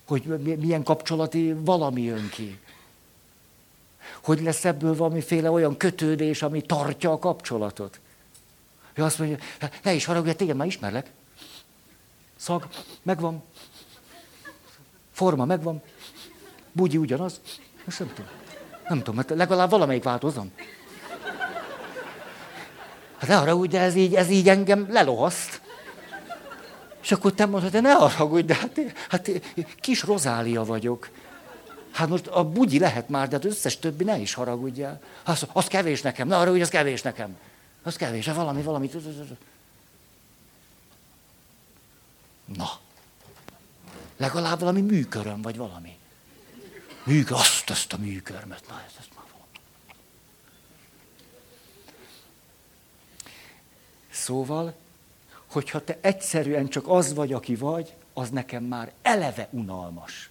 Hogy milyen kapcsolati valami jön ki hogy lesz ebből valamiféle olyan kötődés, ami tartja a kapcsolatot. Ő azt mondja, hát ne is haragudj, téged már ismerlek. Szag, megvan. Forma, megvan. Bugyi ugyanaz. Ezt nem tudom. Nem tudom, mert legalább valamelyik változom. Hát ne haragudj, de ez így, ez így engem lelohaszt. És akkor te mondod, de ne haragudj, de hát, hát kis Rozália vagyok. Hát most a bugyi lehet már, de az összes többi ne is haragudjál. Az, az kevés nekem, ne haragudj, az kevés nekem. Az kevés, valami, valami. Na, legalább valami műköröm, vagy valami. Műkör, azt, azt a műkörmet, na ez, ezt már van. Szóval, hogyha te egyszerűen csak az vagy, aki vagy, az nekem már eleve unalmas.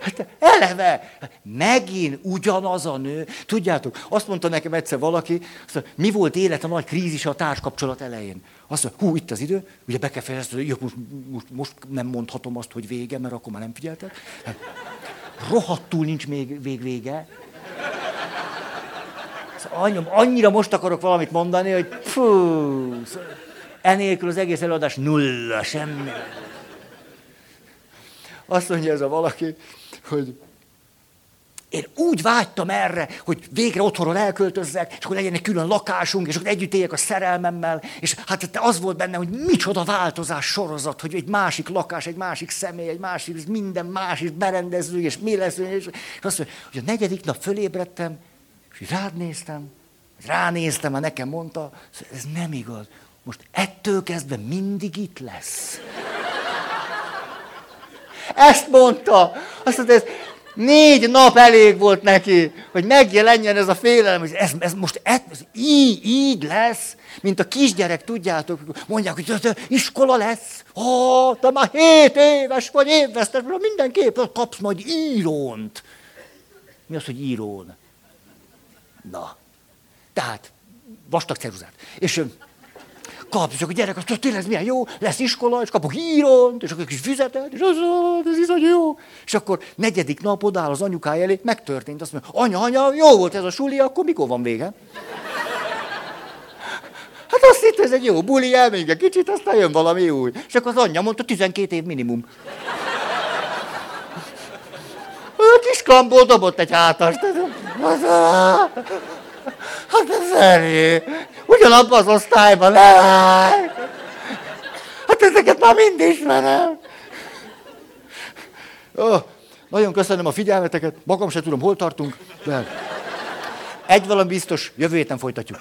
Hát eleve, megint ugyanaz a nő. Tudjátok, azt mondta nekem egyszer valaki, azt mondta, mi volt élet a nagy krízis a társkapcsolat elején? Azt mondta, hú, itt az idő, ugye be kell fejezni, hogy most, most, most nem mondhatom azt, hogy vége, mert akkor már nem figyeltek. Rohadtul nincs még végvége. Szóval anyom, annyira most akarok valamit mondani, hogy fú, enélkül az egész előadás nulla, semmi. Azt mondja ez a valaki, hogy én úgy vágytam erre, hogy végre otthonról elköltözzek, és akkor legyen egy külön lakásunk, és akkor együtt éljek a szerelmemmel, és hát az volt benne, hogy micsoda változás sorozat, hogy egy másik lakás, egy másik személy, egy másik, minden más is berendező, és mi lesz, és azt mondja, hogy a negyedik nap fölébredtem, és rád néztem, ránéztem, mert nekem mondta, ez nem igaz. Most ettől kezdve mindig itt lesz. Ezt mondta. Azt mondta, ez négy nap elég volt neki, hogy megjelenjen ez a félelem, hogy ez, ez most ez, ez így, így lesz, mint a kisgyerek, tudjátok, mondják, hogy ez iskola lesz. Ó, te már hét éves vagy, évvesztes, mindenképp kapsz majd írónt. Mi az, hogy írón? Na, tehát vastag ceruzát. És kapsz, akkor gyerek, azt tényleg milyen jó, lesz iskola, és kapok íront, és akkor egy kis füzetet, és az, ez is jó. És akkor negyedik nap odáll az anyukája elé, megtörtént, azt mondja, anya, anya, jó volt ez a suli, akkor mikor van vége? Hát azt hitt, ez egy jó buli, elmegyünk egy kicsit, aztán jön valami új. És akkor az anyja mondta, 12 év minimum. A kis kamból dobott egy hátast. Hát ez Feri, ugyanabban az osztályban, Hát ezeket már mind ismerem. Oh, nagyon köszönöm a figyelmeteket, magam se tudom, hol tartunk, de egy valami biztos, jövő héten folytatjuk.